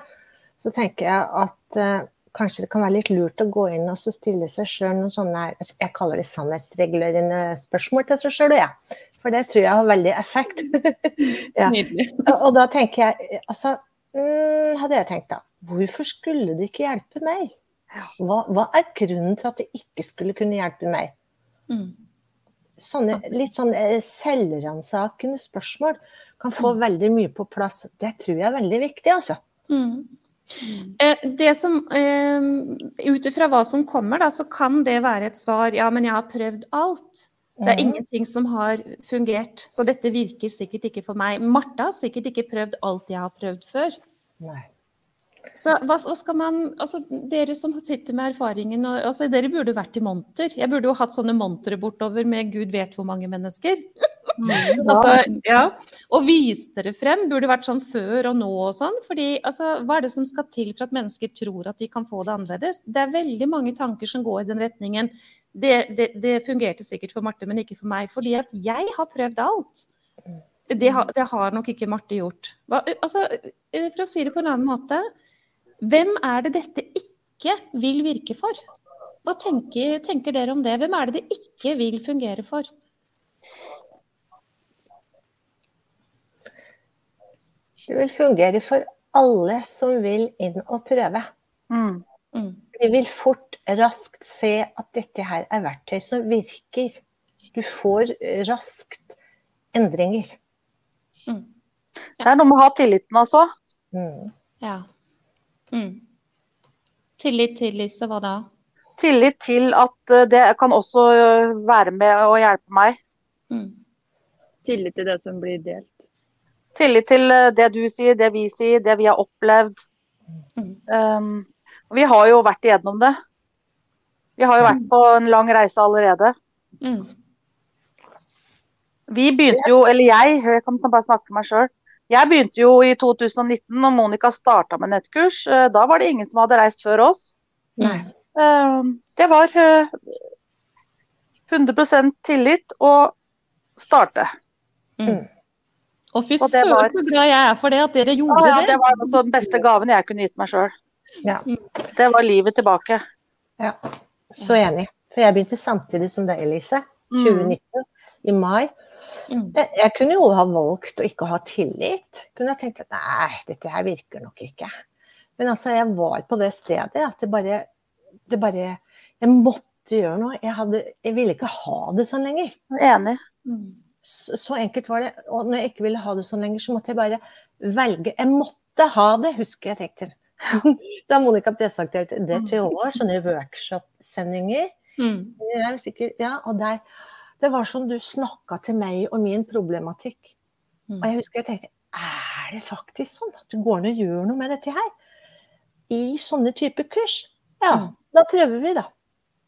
så tenker jeg at eh, kanskje det kan være litt lurt å gå inn og så stille seg sjøl noen sånne jeg kaller det sannhetsregulerende spørsmål til seg sjøl, jeg. For det tror jeg har veldig effekt. ja. Og da tenker jeg, altså mm, Hadde jeg tenkt da, hvorfor skulle det ikke hjelpe meg? Hva, hva er grunnen til at det ikke skulle kunne hjelpe meg? Mm. Sånne, litt sånn selvransakende spørsmål kan få veldig mye på plass. Det tror jeg er veldig viktig, altså. Mm. Eh, Det som, eh, Ut ifra hva som kommer, da, så kan det være et svar ja, men jeg har prøvd alt. Det er Mhm. ingenting som har fungert, så dette virker sikkert ikke for meg. Martha har sikkert ikke prøvd alt jeg har prøvd før. Nei. Så hva, hva skal man Altså, dere som sitter med erfaringen, og, altså, dere burde vært i monter. Jeg burde jo hatt sånne montere bortover med gud vet hvor mange mennesker. Altså, ja. Og vist dere frem. Burde vært sånn før og nå og sånn. fordi altså, hva er det som skal til for at mennesker tror at de kan få det annerledes? Det er veldig mange tanker som går i den retningen. Det, det, det fungerte sikkert for Marte, men ikke for meg. Fordi at jeg har prøvd alt. Det har, det har nok ikke Marte gjort. Hva, altså, for å si det på en annen måte. Hvem er det dette ikke vil virke for? Hva tenker, tenker dere om det? Hvem er det det ikke vil fungere for? Det vil fungere for alle som vil inn og prøve. Mm. Mm. De vil fort, raskt se at dette her er verktøy som virker. Du får raskt endringer. Mm. Det er noe med å ha tilliten, altså. Mm. Ja. Mm. Tillit til Lise, hva da? Tillit til at eh, det kan også eh, være med å hjelpe meg. Mm. Tillit til det som blir delt. Tillit til eh, det du sier, det vi sier, det vi har opplevd. Mm. Um, vi har jo vært igjennom det. Vi har jo vært på en lang reise allerede. Mm. Vi begynte jo, eller jeg, jeg kan bare snakke for meg sjøl. Jeg begynte jo i 2019 når Monica starta med nettkurs. Eh, Da var det ingen som hadde reist før oss. Nei. Um, Det var eh, 100% tillit og starte. Mm. Og fy Og det var- søren så glad jeg er for det, at dere Ja, gjorde ja, det. det var altså den beste gaven jeg kunne gitt meg sjøl. Ja, Det var livet tilbake. ja. Så enig. For jeg begynte samtidig som deg, Elise. 2019, i mai. Mm. Jeg, jeg kunne jo ha valgt å ikke ha tillit. Kunne ha tenkt at nei, dette her virker nok ikke. Men altså, jeg var på det stedet at det bare, det bare Jeg måtte gjøre noe. Jeg, hadde, jeg ville ikke ha det sånn lenger. Enig. Mm. Så, så enkelt var det. Og når jeg ikke ville ha det sånn lenger, så måtte jeg bare velge. Jeg måtte ha det, husker jeg tenkte. Da Monica presenterte det til år, sånne workshop-sendinger. Mm. Jeg er sikker, ja, og der, det var som du snakka til meg og min problematikk. Mm. Og jeg husker jeg tenkte er det faktisk sånn at det går an å gjøre noe med dette her? I sånne typer kurs? Ja, Mm. da prøver vi, da.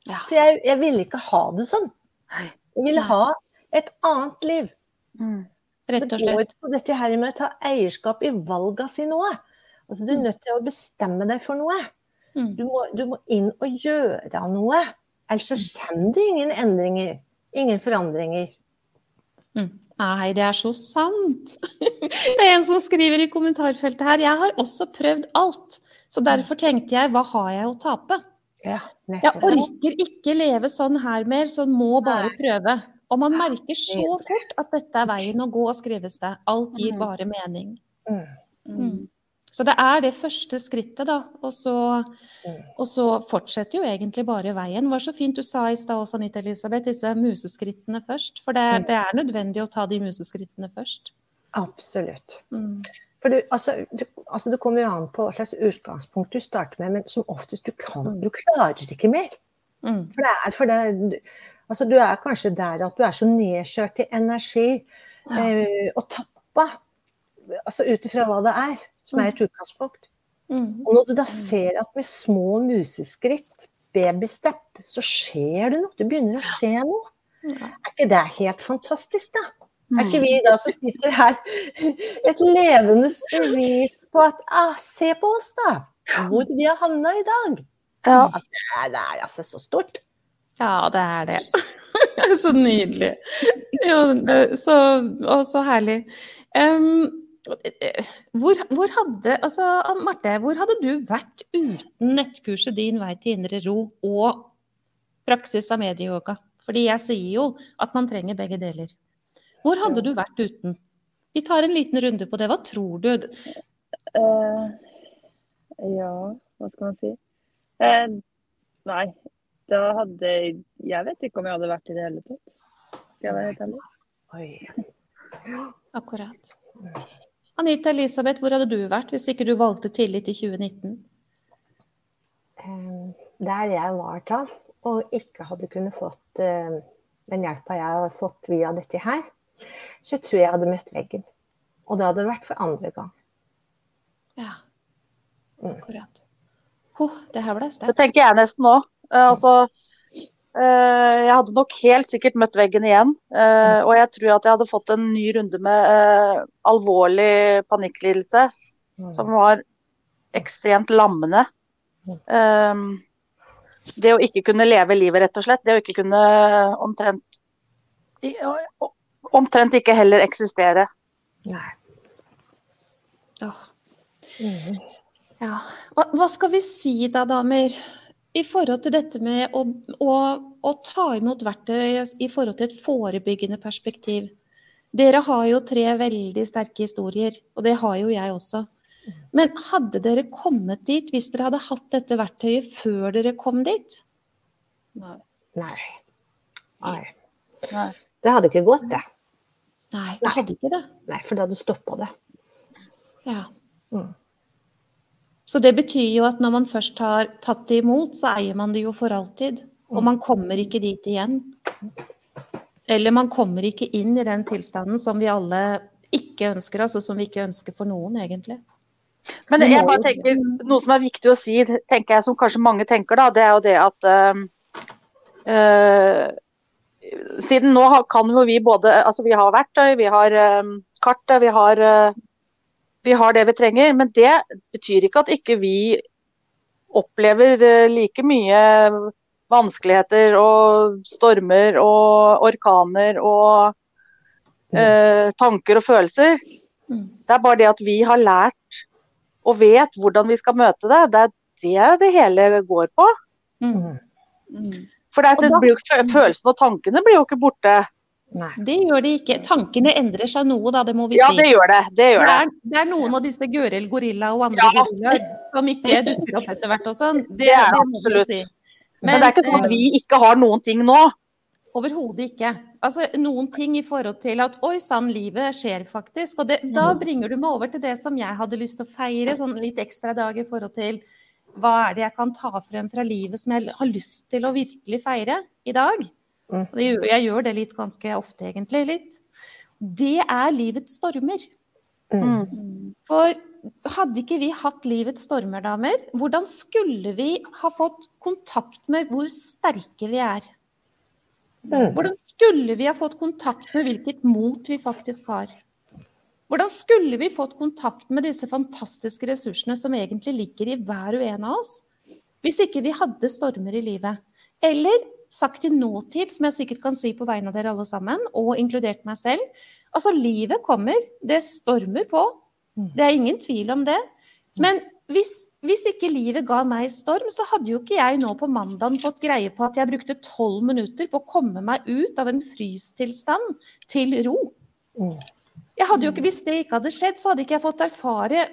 Ja. For jeg, jeg ville ikke ha det sånn. Jeg ville ha Et annet liv. Mm. Rett og det går slett. ikke på dette her med å ta eierskap i valga si noe. Altså, du er Mm. nødt til å bestemme deg for noe. Mm. Du må, du må inn og gjøre noe. Ellers så kommer det ingen endringer. Ingen forandringer. Mm. Nei, det er så sant. Det er en som skriver i kommentarfeltet her. Jeg har også prøvd alt. Så derfor tenkte jeg, hva har jeg å tape? Ja, Jeg orker ikke leve sånn her mer, så må bare prøve. Og man merker så fort at dette er veien å gå, skrives det. Alt gir Mm. bare mening. Mm. Mm. Så det er det første skrittet, da. Og så, Mm. og så fortsetter jo egentlig bare veien. Det var så fint du sa i stad også, Anita Elisabeth, disse museskrittene først. For det, Mm. det er nødvendig å ta de museskrittene først. Absolutt. Mm. For du, altså, du, altså, det kommer jo an på hva slags utgangspunkt du starter med, men som oftest du kan Du klarer ikke mer. Mm. For det er, for det, altså, du er kanskje der at du er så nedkjørt i energi Ja. eh, og tappa. Altså ut ifra hva det er, som er et utgangspunkt. Mm. Og når du da ser at med små museskritt, babystep, så skjer det noe. Det begynner å skje noe. Er ikke det helt fantastisk, da? Er ikke vi da som sitter her et levende bevis på at ah, Se på oss, da! Hvor vi har havna i dag. Ja. Altså, det, er, det er altså så stort. Ja, det er det. så nydelig. Ja, så, og så herlig. Em, hvor, hvor hadde altså, Marte, hvor hadde du vært uten nettkurset Din vei til indre ro og praksis av medieyoga? Fordi jeg sier jo at man trenger begge deler. Hvor hadde du vært uten? Vi tar en liten runde på det. Hva tror du? Uh, ja, hva skal man si? Uh, nei, da hadde Jeg vet ikke om jeg hadde vært i det hele tatt. Skal jeg være helt ærlig? Akkurat. Anita Elisabeth, hvor hadde du vært hvis ikke du valgte tillit i 2019? Eh, Der jeg var da, og ikke hadde kunnet fått eh, den hjelpa jeg har fått via dette her, så tror jeg jeg hadde møtt veggen. Og det hadde vært for andre gang. Ja, Mm. Oh, det her ble sterkt. Det tenker jeg nesten òg. altså, eh, jeg hadde nok helt sikkert møtt veggen igjen. eh, og jeg tror at jeg hadde fått en ny runde med eh, alvorlig panikklidelse som var ekstremt lammende. Um, det å ikke kunne leve livet, rett og slett. Det å ikke kunne omtrent Omtrent ikke heller eksistere. Nei. Åh, Mhm. ja. hva, hva skal vi si da, damer? I forhold til dette med å, å, å ta imot verktøy i forhold til et forebyggende perspektiv. Dere har jo tre veldig sterke historier, og det har jo jeg også. Men hadde dere kommet dit hvis dere hadde hatt dette verktøyet før dere kom dit? Nei. Nei. Nei. Nei. Det hadde ikke gått, det. Nei, det hadde ikke det. Nei, for det hadde stoppa det. Ja. Mm. Så det betyr jo at når man først har tatt det imot, så eier man det jo for alltid. Og man kommer ikke dit igjen. Eller man kommer ikke inn i den tilstanden som vi alle ikke ønsker oss, og som vi ikke ønsker for noen, egentlig. Men jeg bare tenker, noe som er viktig å si, tenker jeg, som kanskje mange tenker, da, det er jo det at øh, øh, Siden nå kan jo vi både Altså, vi har verktøy, vi har um, kartet, vi har vi har det vi trenger, men det betyr ikke at ikke vi opplever eh, like mye vanskeligheter og stormer og orkaner og eh, tanker og følelser. Mm. Det er bare det at vi har lært og vet hvordan vi skal møte det. Det er det det hele går på. Mm. Mm. For det, er, det blir jo ikke, følelsene og tankene blir jo ikke borte. Nei. Det gjør de ikke. Tankene endrer seg noe, da, det må vi Ja, si. det gjør det. Det Det gjør det. er, det er noen av disse Gøril gorilla og andre Ja. gorillaer som ikke dukker opp etter hvert og sånn. Det, Det er det absolutt. si. Men, det er ikke sånn eh, at vi ikke har noen ting nå. Overhodet ikke. Altså noen ting i forhold til at oi sann, livet skjer faktisk. Og det, da bringer du meg over til det som jeg hadde lyst til å feire, sånn litt ekstra dag i forhold til hva er det jeg kan ta frem fra livet som jeg har lyst til å virkelig feire i dag. Mm. Og jeg gjør det litt ganske ofte, egentlig. litt. Det er livets stormer. Mm. Mm. For hadde ikke vi hatt livets stormer, damer, hvordan skulle vi ha fått kontakt med hvor sterke vi er? Mm. Hvordan skulle vi ha fått kontakt med hvilket mot vi faktisk har? Hvordan skulle vi fått kontakt med disse fantastiske ressursene som egentlig ligger i hver og en av oss, hvis ikke vi hadde stormer i livet? Eller sagt i nåtid, som jeg sikkert kan si på vegne av dere alle sammen, og inkludert meg selv. Altså, livet kommer. Det stormer på. Det er ingen tvil om det. Men hvis, hvis ikke livet ga meg storm, så hadde jo ikke jeg nå på mandagen fått greie på at jeg brukte tolv minutter på å komme meg ut av en frystilstand til ro. Mm. Jeg hadde jo ikke, Hvis det ikke hadde skjedd, så hadde ikke jeg fått erfare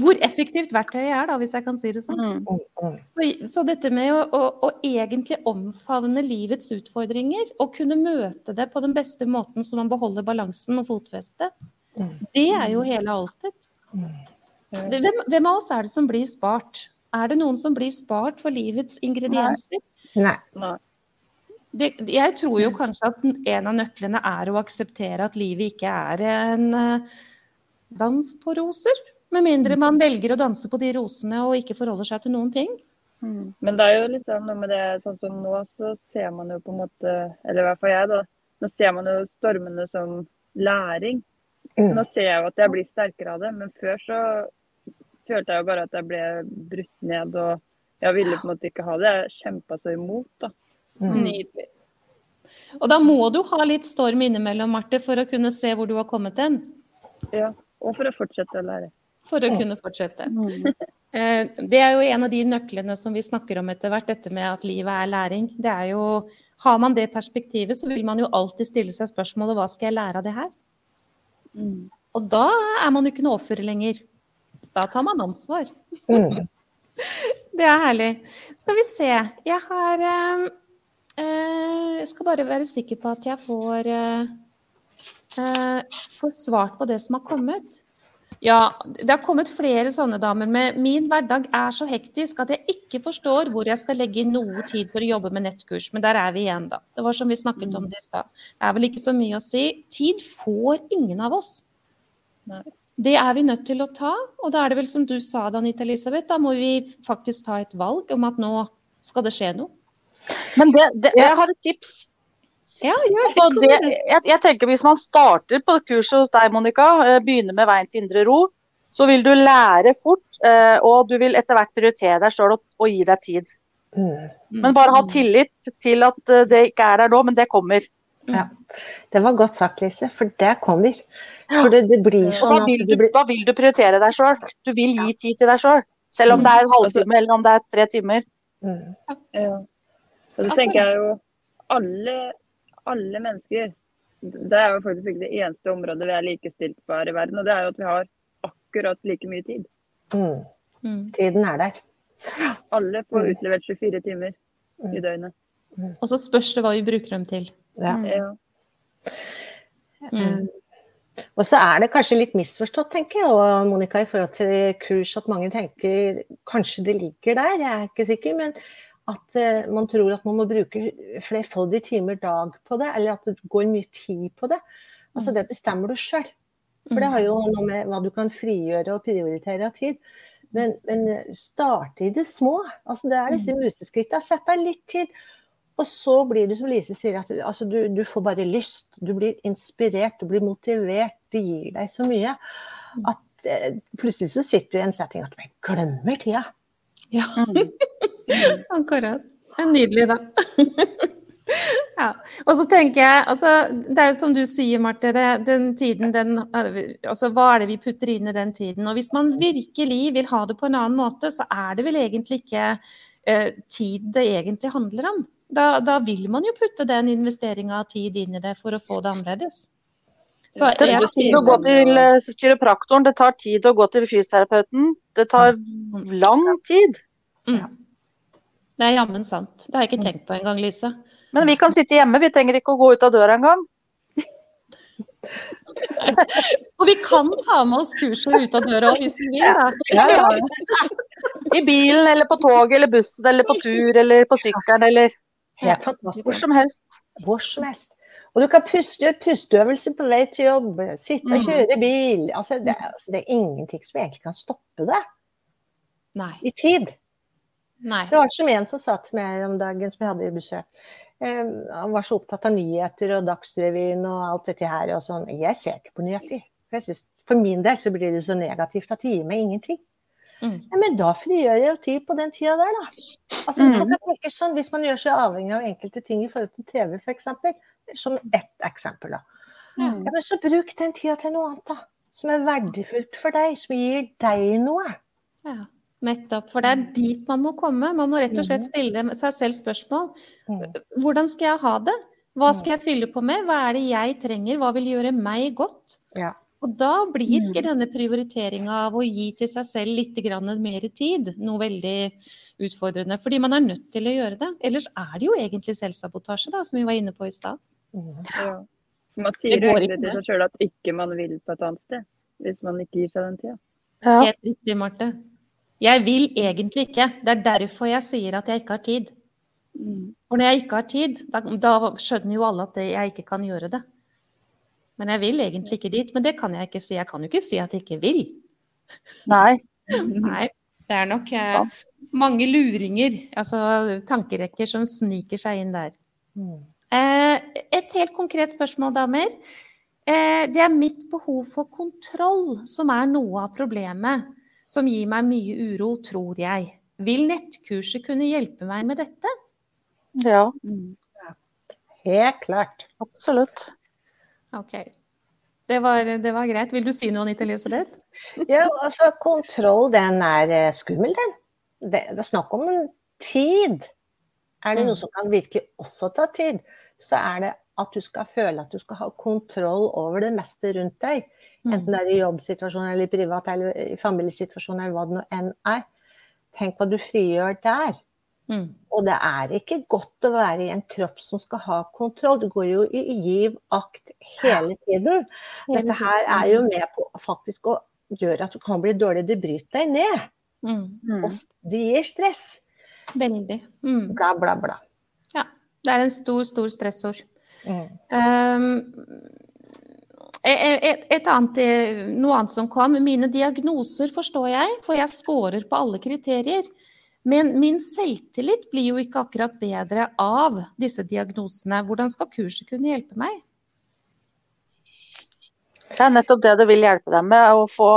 hvor effektivt verktøyet er, da, hvis jeg kan si det sånn. Mm. Mm. Mm. Så, så dette med å, å, å egentlig omfavne livets utfordringer og kunne møte det på den beste måten så man beholder balansen og fotfestet, Mm. det er jo hele alltid. Mm. Hvem, hvem av oss er det som blir spart? Er det noen som blir spart for livets ingredienser? Nei. Nei. Det, jeg tror jo kanskje at en av nøklene er å akseptere at livet ikke er en eh, dans på roser. Med mindre man velger å danse på de rosene og ikke forholder seg til noen ting. Mm. Men det er jo liksom noe med det sånn som nå, så ser man jo på en måte Eller i hvert fall jeg, da. Nå ser man jo stormene som læring. Mm. Nå ser jeg jo at jeg blir sterkere av det, men før så følte jeg jo bare at jeg ble brutt ned og jeg ville på en måte ikke ha det. Jeg kjempa så imot, da. Mm. Nydelig. Og da må du ha litt storm innimellom, Marte, for å kunne se hvor du har kommet hen. Ja. Og for å fortsette å lære. For å kunne fortsette. Mm. Eh, Det er jo en av de nøklene som vi snakker om etter hvert, dette med at livet er læring. Det er jo, Har man det perspektivet, så vil man jo alltid stille seg spørsmålet hva skal jeg lære av det her? Mm. Og da er man jo ikke noe offer lenger. Da tar man ansvar. Mm. Det er herlig. Skal vi se. Jeg har øh, eh, Jeg skal bare være sikker på at jeg får eh, eh, får svart på det som har kommet. Ja, det har kommet flere sånne damer med 'min hverdag er så hektisk at jeg ikke forstår hvor jeg skal legge inn noe tid for å jobbe med nettkurs'. Men der er vi igjen, da. Det var som vi snakket om det i stad. Det er vel ikke så mye å si. Tid får ingen av oss. Nei. Det er vi nødt til å ta, og da er det vel som du sa, Danita Elisabeth, da må vi faktisk ta et valg om at nå skal det skje noe. Men det, det, jeg har et tips. Ja, gjør Altså, det, jeg, jeg tenker Hvis man starter på kurset hos deg, Monica, eh, begynner med veien til indre ro, så vil du lære fort, eh, og du vil etter hvert prioritere deg sjøl og, og gi deg tid. Mm. Men bare ha tillit til at eh, det ikke er der nå, men det kommer. Det var godt sagt, Lise, for det kommer. For det, det blir sånn da vil du blir da vil du prioritere deg sjøl. Du vil gi tid til deg sjøl. Selv om det er en halvtime eller om det er tre timer. mm. Ja. Så det tenker jeg jo alle, alle mennesker Det er jo faktisk ikke det eneste området vi er likestilt på her i verden. Og det er jo at vi har akkurat like mye tid. Mm. Mm. Tiden er der. Alle får Mm. utlevert 24 timer i Mm. døgnet. Og så spørs det hva vi bruker dem til. Ja. Ja. Mm. Og så er det kanskje litt misforstått, tenker jeg, og Monica, i forhold til kurs, at mange tenker kanskje det ligger der, jeg er ikke sikker, men at eh, man tror at man må bruke flerfoldige timer dag på det, eller at det går mye tid på det. Altså det bestemmer du sjøl. For det har jo noe med hva du kan frigjøre og prioritere av tid. Men, men starte i det små. Altså det er disse museskrittene. Sett deg litt tid. Og så blir det som Lise sier, at altså, du, du får bare lyst. Du blir inspirert, du blir motivert. Det gir deg så mye at eh, plutselig så sitter du i en setting at du glemmer tida. Ja, akkurat. Det er nydelig, da. ja. Og så tenker jeg, altså, det er jo som du sier, Marte, det, den tiden, den Altså, hva er det vi putter inn i den tiden? Og hvis man virkelig vil ha det på en annen måte, så er det vel egentlig ikke eh, tid det egentlig handler om. Da, da vil man jo putte den investeringa av tid inn i det for å få det annerledes. Så Det tar tid å gå til eh, kiropraktoren, det tar tid å gå til fysioterapeuten. Det tar lang tid. mm. Det er jammen sant. Det har jeg ikke tenkt på engang, Lise. Men vi kan sitte hjemme, vi trenger ikke å gå ut av døra engang. Og vi kan ta med oss kurset ut av døra hvis vi vil, da. Ja, ja. I bilen eller på toget eller bussen eller på tur eller på sykkelen eller Helt hvor som helst. Hvor som helst. Og du kan puste, gjøre pusteøvelser på vei til jobb, sitte og Mm. kjøre bil. Altså, det, altså, det er ingenting som egentlig kan stoppe det Nei. i tid. Nei. Det var som en som sa til meg om dagen, som jeg hadde i besøk. Eh, han var så opptatt av nyheter og Dagsrevyen og alt dette her. og sånn. Jeg ser ikke på nyheter. For, synes, for min del så blir det så negativt at det gir meg ingenting. Mm. Ja, men da frigjør jeg jo tid på den tida der, da. Altså, hvis, man kan tenke sånn, hvis man gjør seg avhengig av enkelte ting i forhold til TV f.eks., som ett eksempel, da. Mm. Ja, men så bruk den tida til noe annet, da. Som er verdifullt for deg, som gir deg noe. Ja, nettopp. For det er dit man må komme. Man må rett og slett stille seg selv spørsmål. Mm. Hvordan skal jeg ha det? Hva skal jeg fylle på med? Hva er det jeg trenger? Hva vil gjøre meg godt? Ja. Og da blir ikke denne prioriteringa av å gi til seg selv litt grann mer tid noe veldig utfordrende. Fordi man er nødt til å gjøre det. Ellers er det jo egentlig selvsabotasje, da, som vi var inne på i stad. Mm. Ja. Man sier jo egentlig ikke. til seg sjøl at ikke man vil på et annet sted. Hvis man ikke gir seg den tida. Ja. Helt riktig, Marte. Jeg vil egentlig ikke. Det er derfor jeg sier at jeg ikke har tid. For når jeg ikke har tid, da, da skjønner jo alle at jeg ikke kan gjøre det. Men jeg vil egentlig ikke dit. Men det kan jeg ikke si. Jeg kan jo ikke si at jeg ikke vil. Nei. Nei. Det er nok eh, mange luringer, altså tankerekker, som sniker seg inn der. Mm. Eh, et helt konkret spørsmål, damer. Eh, det er mitt behov for kontroll som er noe av problemet som gir meg mye uro, tror jeg. Vil nettkurset kunne hjelpe meg med dette? Ja, Helt klart. absolutt. Ok. Det var, det var greit. Vil du si noe, Anita Elisabeth? Ja, altså kontroll, den er eh, skummel, den. Det, det er snakk om en tid. Er det Mm. noe som kan virkelig også ta tid, så er det at du skal føle at du skal ha kontroll over det meste rundt deg. Mm. Enten det er i jobbsituasjon eller i privat eller i familiesituasjon eller hva det nå enn er. Tenk hva du frigjør der. Mm. Og det er ikke godt å være i en kropp som skal ha kontroll. Du går jo i giv akt hele tiden. Dette her er jo med på faktisk å gjøre at du kan bli dårlig. Det bryter deg ned. Mm. Mm. Og det gir stress. Veldig. Mm. Bla, bla, bla. Det er en stor, stor stressord. Mm. Um, et, et, et annet, eh, noe annet som kom. Mine diagnoser forstår jeg, for jeg scorer på alle kriterier. Men min selvtillit blir jo ikke akkurat bedre av disse diagnosene. Hvordan skal kurset kunne hjelpe meg? Det er nettopp det det vil hjelpe dem med, å få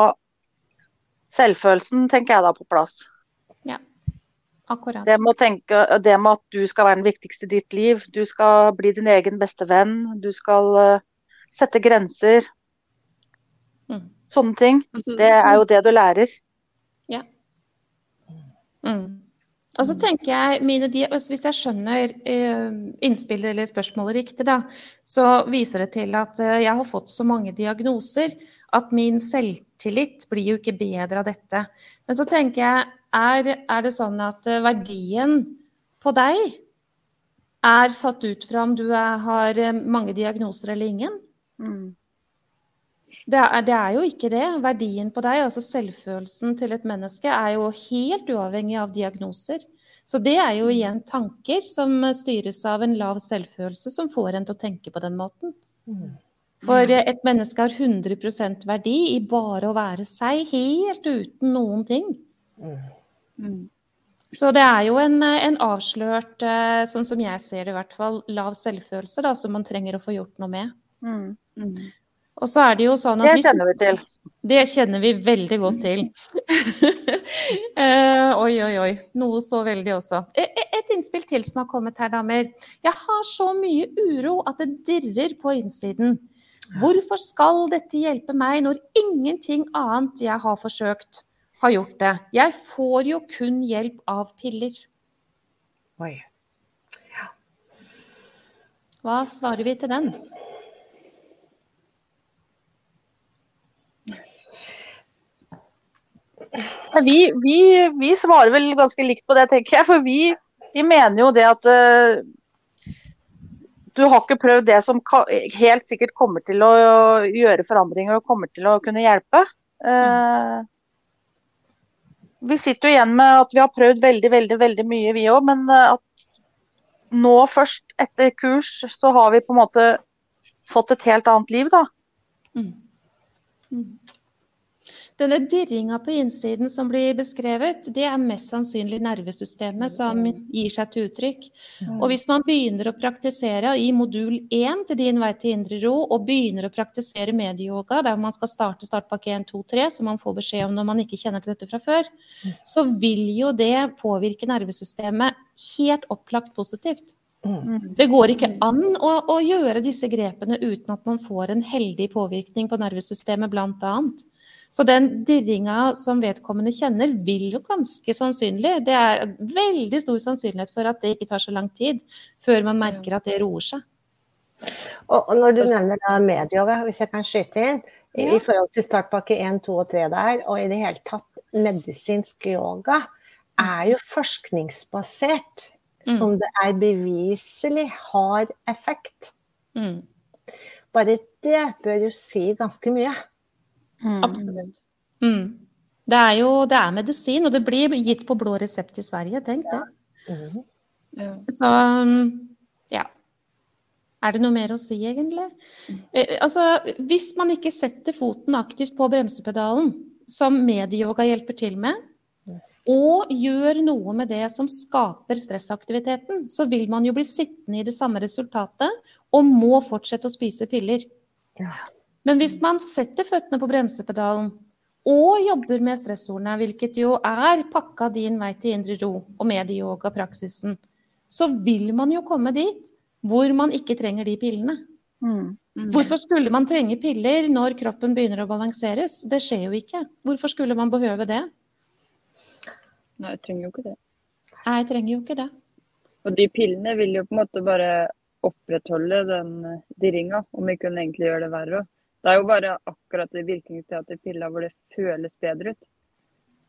selvfølelsen, tenker jeg da, på plass. Ja, Akkurat. Det med, tenke, det med at du skal være den viktigste i ditt liv. Du skal bli din egen beste venn. Du skal eh, sette grenser. Mm. Sånne ting. Altså, Det er jo det du lærer. Mm. Og så tenker jeg, mine, altså Hvis jeg skjønner eh, innspillet eller spørsmålet riktig, da, så viser det til at eh, jeg har fått så mange diagnoser at min selvtillit blir jo ikke bedre av dette. Men så tenker jeg, er, er det sånn at eh, verdien på deg er satt ut fra om du er, har mange diagnoser eller ingen? Det er, det er jo ikke det. Verdien på deg, altså selvfølelsen til et menneske, er jo helt uavhengig av diagnoser. Så det er jo igjen tanker som styres av en lav selvfølelse, som får en til å tenke på den måten. Mm. For eh, et menneske har 100% verdi i bare å være seg, helt uten noen ting. Mm. Så det er jo en, en avslørt, eh, sånn som jeg ser det i hvert fall, lav selvfølelse da, som man trenger å få gjort noe med. Mm. Og så er det jo sånn at Det kjenner vi til. Det kjenner vi veldig godt til. Eh, oi, oi, oi. Noe så veldig også. E- e- Et innspill til som har kommet her, damer. Jeg har så mye uro at det dirrer på innsiden. Hvorfor skal dette hjelpe meg når ingenting annet jeg har forsøkt, har gjort det? Jeg får jo kun hjelp av piller. Oi. Ja. Hva svarer vi til den? Vi, vi, vi svarer vel ganske likt på det, tenker jeg. For vi, vi mener jo det at uh, du har ikke prøvd det som helt sikkert kommer til å gjøre forandringer og kommer til å kunne hjelpe. Uh, vi sitter jo igjen med at vi har prøvd veldig, veldig, veldig mye, vi òg. Men eh, at nå først, etter kurs, så har vi på en måte fått et helt annet liv, da. Mm. Mm. Denne dirringa på innsiden som blir beskrevet, det er mest sannsynlig nervesystemet som gir seg til uttrykk. Og hvis man begynner å praktisere i modul 1 til Din vei til indre ro, og begynner å praktisere medieyoga, der man skal starte startpakke 1, 2, 3, som man får beskjed om når man ikke kjenner til dette fra før, så vil jo det påvirke nervesystemet helt opplagt positivt. Det går ikke an å, å, gjøre disse grepene uten at man får en heldig påvirkning på nervesystemet, blant annet. Så den dirringa som vedkommende kjenner, vil jo ganske sannsynlig Det er veldig stor sannsynlighet for at det ikke tar så lang tid før man merker at det roer seg. Og, når du nevner da medyoga, hvis jeg kan skyte inn, i, ja. i forhold til startpakke 1, 2 og 3 der, og i det hele tatt medisinsk yoga, er jo forskningsbasert. Mm. Som det er beviselig har effekt. Mm. Bare det bør jo si ganske mye. Mm. Absolutt. Mm. Det er jo det er medisin, og det blir gitt på blå resept i Sverige, tenk det. Mm. Ja. Så ja. Er det noe mer å si, egentlig? Eh, altså, hvis man ikke setter foten aktivt på bremsepedalen, som medieyoga hjelper til med, og gjør noe med det som skaper stressaktiviteten, så vil man jo bli sittende i det samme resultatet og må fortsette å spise piller. Ja. Men hvis man setter føttene på bremsepedalen og jobber med stressordene, hvilket jo er pakka din vei til indre ro og medieyoga-praksisen, så vil man jo komme dit hvor man ikke trenger de pillene. Mm. Mm. Hvorfor skulle man trenge piller når kroppen begynner å balanseres? Det skjer jo ikke. Hvorfor skulle man behøve det? Nei, jeg trenger jo ikke det. Nei, jeg trenger jo ikke det. Og de pillene vil jo på en måte bare opprettholde den dirringa, om vi kunne egentlig gjøre det verre. Det er jo bare akkurat det virkningsteaterpilla hvor det føles bedre ut.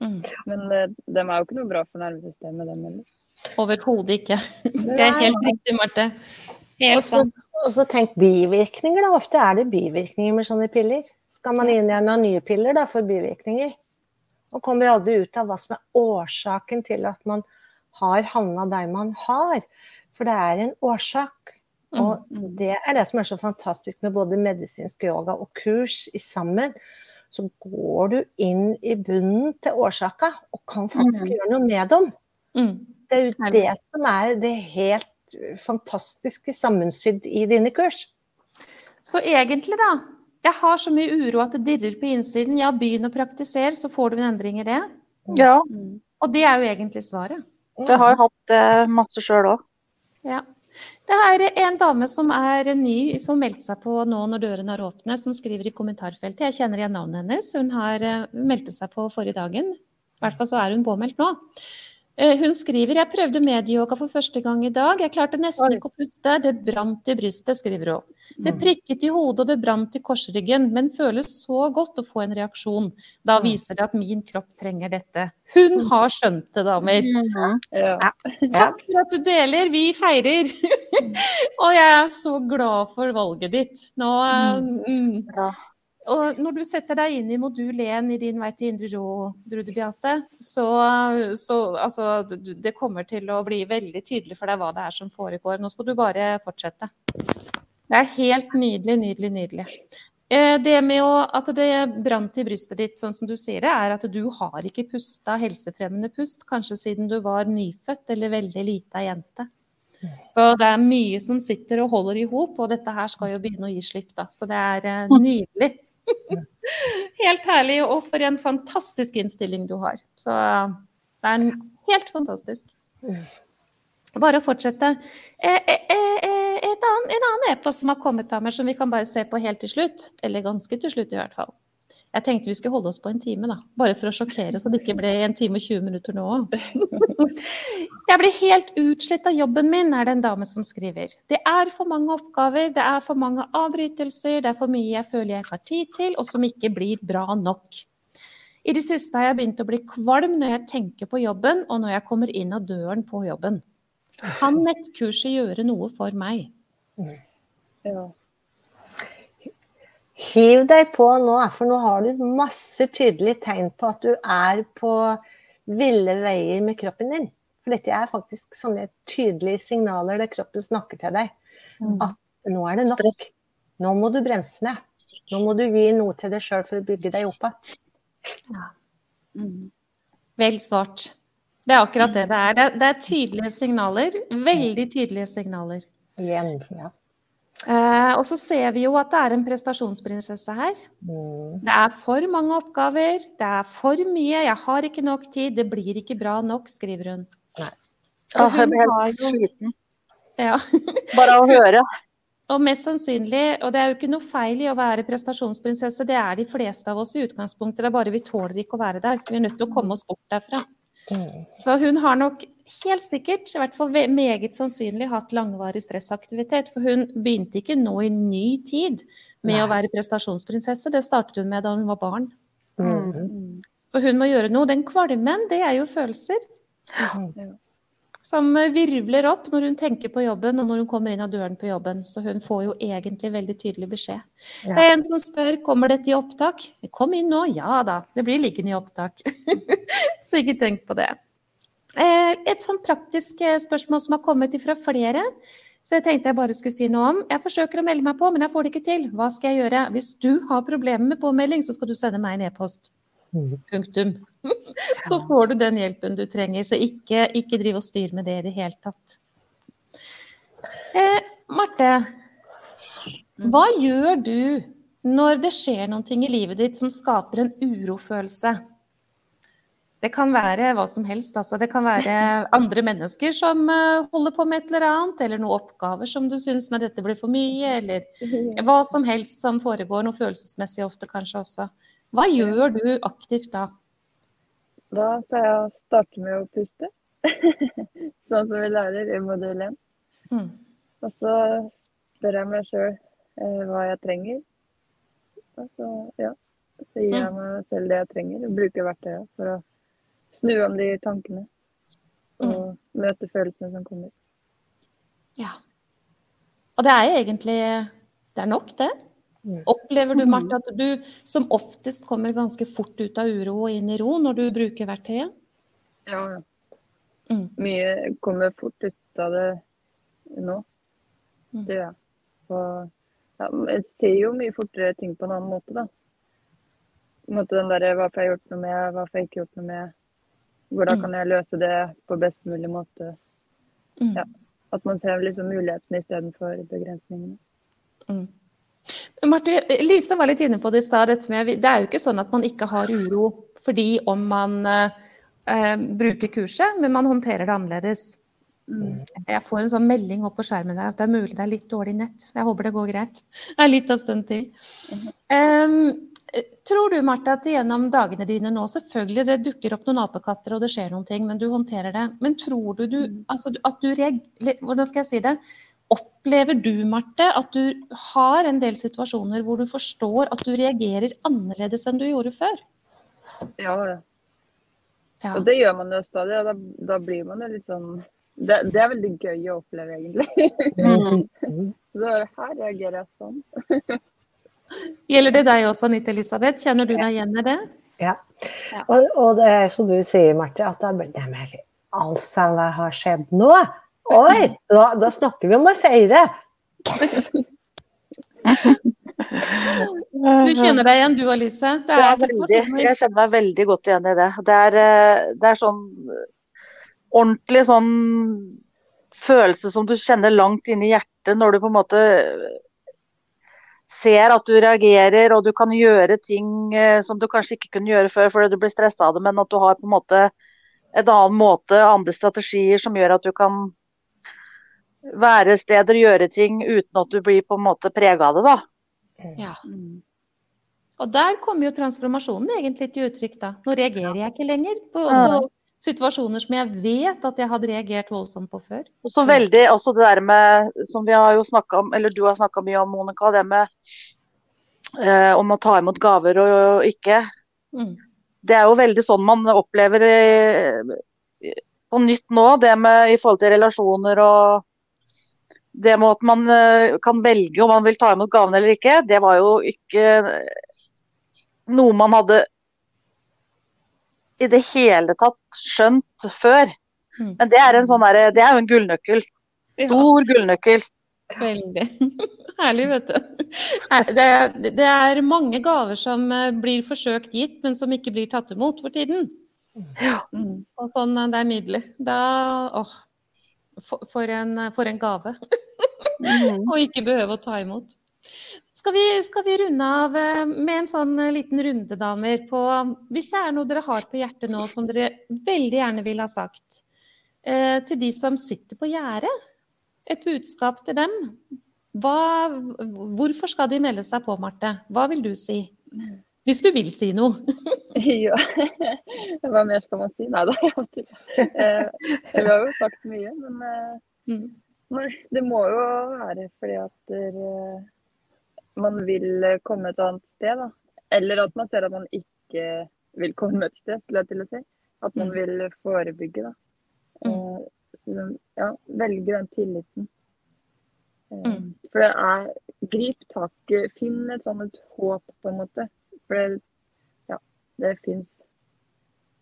Mm. Men uh, eh, de er jo ikke noe bra for nervesystemet, dem heller. Overhodet ikke. Det er helt riktig, Marte. Og så tenk bivirkninger, da. Ofte er det bivirkninger med sånne piller. Skal man inn igjen av nye piller da, for bivirkninger? Og kommer aldri ut av hva som er årsaken til at man har havna der man har. For det er en årsak. Og mm, mm. det er det som er så fantastisk med både medisinsk yoga og kurs i sammen. Så går du inn i bunnen til årsaka og kan faktisk mm. gjøre noe med dem. Mm. Det er jo det som er det helt fantastiske sammensydd i dine kurs. Så egentlig, da. Jeg har så mye uro at det dirrer på innsiden. Ja, begynn å praktisere, så får du en endring i det. Ja. Og det er jo egentlig svaret. Jeg har hatt eh, masse sjøl òg. Ja. Det er en dame som er ny, som har meldt seg på nå når dørene er åpne, som skriver i kommentarfeltet. Jeg kjenner igjen navnet hennes. Hun har meldt meldte seg på forrige dagen. I hvert fall så er hun påmeldt nå. Uh, hun skriver jeg prøvde medieyoga for første gang i dag. Jeg klarte nesten ikke å puste. Det brant i brystet, skriver hun. Det mm. prikket i hodet og det brant i korsryggen, men føles så godt å få en reaksjon. Da mm. viser det at min kropp trenger dette. Hun mm. har skjønt det, damer. Ja. Takk for at du deler, vi feirer. og jeg er så glad for valget ditt. Nå mm. Og når du setter deg inn i modul 1 i din vei til indre ro, Drude Beate, så, så altså, det kommer til å bli veldig tydelig for deg hva det er som foregår. Nå skal du bare fortsette. Det er helt nydelig, nydelig, nydelig. Eh, det med at det brant i brystet ditt, sånn som du sier det, er at du har ikke pusta helsefremmende pust, kanskje siden du var nyfødt eller veldig lita jente. Så det er mye som sitter og holder i hop, og dette her skal jo begynne å gi slipp, da. Så det er eh, nydelig. Helt herlig, og for en fantastisk innstilling du har. Så det er helt fantastisk. Bare å fortsette. Eh, eh, annen, en annen e-post som har kommet av meg, som vi kan bare se på helt til slutt. Eller ganske til slutt, i hvert fall. Jeg tenkte vi skulle holde oss på en time, da. Bare for å sjokkere, så det ikke ble en time og 20 minutter nå Jeg blir helt utslitt av jobben min, er det en dame som skriver. Det er for mange oppgaver, det er for mange avbrytelser, det er for mye jeg føler jeg ikke har tid til, og som ikke blir bra nok. I det siste har jeg begynt å bli kvalm når jeg tenker på jobben, og når jeg kommer inn av døren på jobben. Kan nettkurset gjøre noe for meg? Ja. Hiv deg på nå, for nå har du masse tydelige tegn på at du er på ville veier med kroppen din. For dette er faktisk sånne tydelige signaler der kroppen snakker til deg. Mm. At nå er det nok. Nå må du bremse ned. Nå må du gi noe til deg sjøl for å bygge deg opp igjen. Mm. Vel svart. Det er akkurat det det er. Det er, det er tydelige signaler. Veldig tydelige signaler. Igjen, ja. Eh, og så ser vi jo at det er en prestasjonsprinsesse her. Mm. Det er for mange oppgaver, det er for mye, jeg har ikke nok tid, det blir ikke bra nok, skriver hun. Nei. Så Åh, jeg hun blir har helt jo sliten. ja. Bare av å høre. Og mest sannsynlig, og det er jo ikke noe feil i å være prestasjonsprinsesse, det er de fleste av oss i utgangspunktet, det er bare vi tåler ikke å være der. Vi er nødt til å komme oss bort derfra. Mm. Så hun har nok helt sikkert, i hvert fall meget sannsynlig, hatt langvarig stressaktivitet. For hun begynte ikke nå i ny tid med Nei. å være prestasjonsprinsesse, det startet hun med da hun var barn. Mm. Så hun må gjøre noe. Den kvalmen, det er jo følelser Mm. Som virvler opp når hun tenker på jobben og når hun kommer inn av døren på jobben. Så hun får jo egentlig veldig tydelig beskjed. Ja. Det er en som spør kommer dette i opptak. Kom inn nå. Ja da, det blir liggende i opptak. så ikke tenk på det. Eh, Et sånn praktisk eh, spørsmål som har kommet fra flere. Så jeg tenkte jeg bare skulle si noe om. Jeg forsøker å melde meg på, men jeg får det ikke til. Hva skal jeg gjøre? Hvis du har problemer med påmelding, så skal du sende meg en e-post. Mm. Punktum. Så får du den hjelpen du trenger. Så ikke, ikke driv og styr med det i det hele tatt. Eh, Marte, hva gjør du når det skjer noe i livet ditt som skaper en urofølelse? Det kan være hva som helst. Altså. Det kan være andre mennesker som eh, holder på med et eller annet, eller noen oppgaver som du syns når dette blir for mye, eller hva som helst som foregår, noe følelsesmessig ofte kanskje også. Hva gjør du aktivt da? Da pleier jeg å starte med å puste, sånn som vi lærer i modul 1. Mm. Og så spør jeg meg sjøl eh, hva jeg trenger. Og så, ja, så gir jeg meg selv det jeg trenger, og bruker verktøyet for å snu om de tankene. Og møte følelsene som kommer. Ja. Og det er egentlig Det er nok, det. Mm. Opplever du, Martha, at du som oftest kommer ganske fort ut av uro og inn i ro når du bruker verktøyet? Ja, ja. Mm. Mye kommer fort ut av det nå. Mm. Det gjør jeg. Ja, jeg ser jo mye fortere ting på en annen måte, da. På en måte den der, Hva får jeg gjort noe med, hva får jeg ikke gjort noe med? Hvordan Mm. kan jeg løse det på best mulig måte? Mm. Ja. At man ser liksom mulighetene istedenfor begrensningene. Mm. Marte, Lise var litt inne på det i stad. Det er jo ikke sånn at man ikke har uro fordi om man eh, bruker kurset, men man håndterer det annerledes. Mm. Jeg får en sånn melding opp på skjermen der at det er mulig det er litt dårlig nett. Jeg håper det går greit. Det er litt av stund til. Um, tror du, Marte, at gjennom dagene dine nå Selvfølgelig det dukker opp noen apekatter og det skjer noen ting, men du håndterer det. Men tror du, du altså, at du reagerer Hvordan skal jeg si det? Opplever du, Marte, at du har en del situasjoner hvor du forstår at du reagerer annerledes enn du gjorde før? Ja, ja. Og det gjør man jo stadig. og Da, da blir man jo litt sånn det, det er veldig gøy å oppleve, egentlig. Mm. Så her reagerer jeg sånn. Gjelder det deg også, Anita Elisabeth? Kjenner du deg igjen i det? Ja. Ja. Og, og det er som du sier, Marte, at det er, det er mer Altså, hva har skjedd nå? Oi! Da, da snakker vi om å feire. Yes! Du kjenner deg igjen du, Alice? Det Ja, er veldig. Jeg kjenner meg veldig godt igjen i det. Det er, eh, det er sånn ordentlig sånn følelse som du kjenner langt inn i hjertet når du på en måte ser at du reagerer og du kan gjøre ting eh, som du kanskje ikke kunne gjøre før fordi du blir stressa av det, men at du har på en måte en annen måte, andre strategier som gjør at du kan være steder, gjøre ting uten at du blir på en måte prega av det, da. Ja. Og der kommer jo transformasjonen egentlig til uttrykk, da. Nå reagerer jeg ikke lenger på, på situasjoner som jeg vet at jeg hadde reagert voldsomt på før. Og så veldig også det der med, som vi har jo snakka om, eller du har snakka mye om, Monica, det med eh, om å ta imot gaver og, og ikke. Mm. Det er jo veldig sånn man opplever i, på nytt nå, det med i forhold til relasjoner og det med at man eh, kan velge om man vil ta imot gaven eller ikke, det var jo ikke noe man hadde i det hele tatt skjønt før. Mm. Men det er en sånn der, det er jo en gullnøkkel. Stor gullnøkkel. Veldig. Herlig, vet du. Det, det, er mange gaver som eh, blir forsøkt gitt, men som ikke blir tatt imot for tiden. Ja. Og sånn, det er nydelig. Da åh, for, for, en, for en gave. Mm. og ikke behøve å ta imot. Skal vi, skal vi, runde av eh, med en sånn eh, liten runde, damer, på Hvis det er noe dere har på hjertet nå som dere veldig gjerne vil ha sagt eh, til de som sitter på gjerdet, et budskap til dem. Hva, hvorfor skal de melde seg på, Marte? Hva vil du si? Hvis du vil si noe. ja. Hva mer skal man si? Nei da. Eh, vi har jo sagt mye, men mm. det må jo være fordi at der, man vil eh, komme et annet sted. Da. Eller at man ser at man ikke vil komme et sted, skulle jeg til å si. At man mm. vil forebygge. Da. Mm. Så, ja, velge den tilliten. Eh. For det er Grip taket, Finn et sånt håp, på en måte. For det, ja, det fins.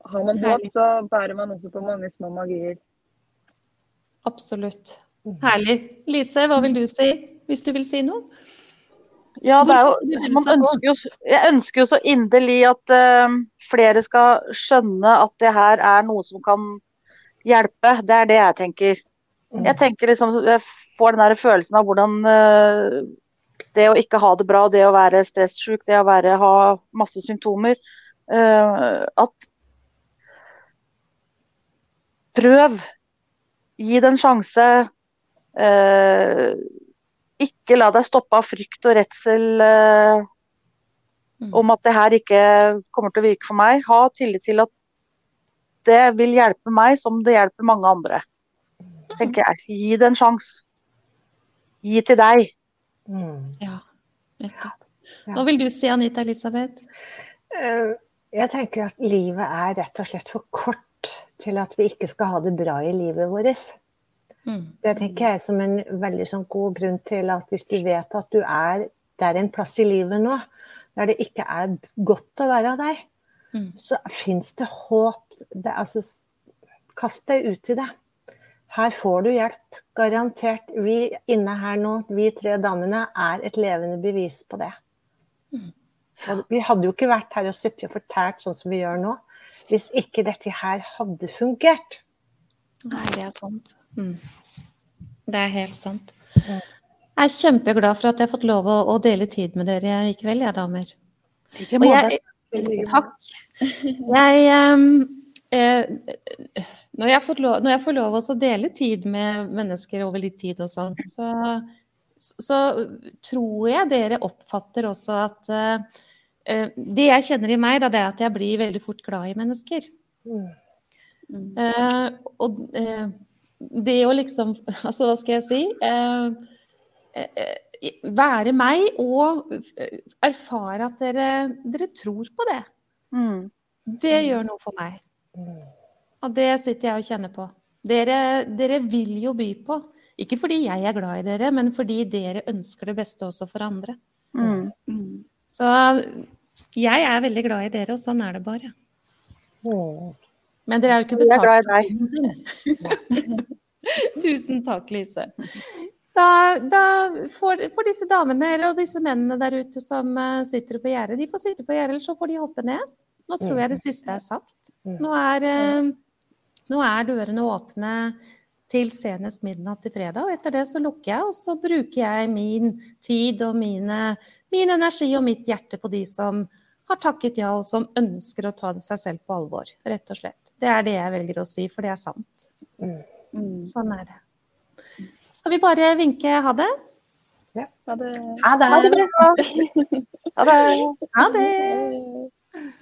Har man håp, så bærer man også på mange små magier. Absolutt. Mm. Herlig. Lise, hva vil du si, hvis du vil si noe? Ja, det er jo, man ønsker jo, jeg ønsker jo så inderlig at uh, flere skal skjønne at det her er noe som kan hjelpe. Det er det jeg tenker. Mm. Jeg tenker liksom, jeg får den der følelsen av hvordan uh, det å ikke ha det bra, det å være stresssyk, det å være, ha masse symptomer uh, At prøv. Gi det en sjanse. Uh, ikke la deg stoppe av frykt og redsel uh, mm. om at det her ikke kommer til å virke for meg. Ha tillit til at det vil hjelpe meg som det hjelper mange andre. tenker jeg. Gi det en sjanse. Gi til deg. Mm. Ja, nettopp. Hva vil du si, Anita Elisabeth? Uh, jeg tenker at livet er rett og slett for kort til at vi ikke skal ha det bra i livet vårt. Mm. Det tenker jeg som en veldig sånn god grunn til at hvis du vet at du er Det er en plass i livet nå der det ikke er godt å være deg, mm. så fins det håp. Det, altså, kast deg ut i det. Her får du hjelp. Garantert. Vi inne her nå, vi tre damene, er et levende bevis på det. Og vi hadde jo ikke vært her og sittet og fortalt sånn som vi gjør nå, hvis ikke dette her hadde fungert. Nei, det er sant. Mm. Det er helt sant. Jeg er kjempeglad for at jeg har fått lov å, å dele tid med dere i kveld, jeg, damer. Ikke måte. Takk. Jeg um, eh, når, jeg lov, når, jeg får lov å dele tid med mennesker over litt tid og sånn, så, så, tror jeg dere oppfatter også at uh, Det jeg kjenner i meg, da, det er at jeg blir veldig fort glad i mennesker. Mm. Uh, og uh, det å liksom Altså, hva skal jeg si? Være meg og erfare at dere, dere tror på det. Mm. Det mm. gjør noe for meg. Og det sitter jeg og kjenner på. Dere, dere, vil jo by på. Ikke fordi jeg er glad i dere, men fordi dere ønsker det beste også for andre. Mm. mm. Så jeg er veldig glad i dere, og sånn er det bare. Mm. Men dere er jo ikke betalt. I deg. Tusen takk, Lise. Da, da får, får, disse damene og disse mennene der ute som uh, sitter på gjerdet, de får sitte på gjerdet, eller så får de hoppe ned. Nå tror jeg det siste er sagt. Nå er, uh, nå er dørene åpne til senest midnatt til fredag. Og etter det så lukker jeg, og så bruker jeg min tid og mine, min energi og mitt hjerte på de som har takket ja, og som ønsker å ta seg selv på alvor, rett og slett. Det er det jeg velger å si, for det er sant. Mm. mm. Sånn er det. Skal vi bare vinke ha det? Ja. Ha det. Ha det. Ha det. Ha det. Ha det.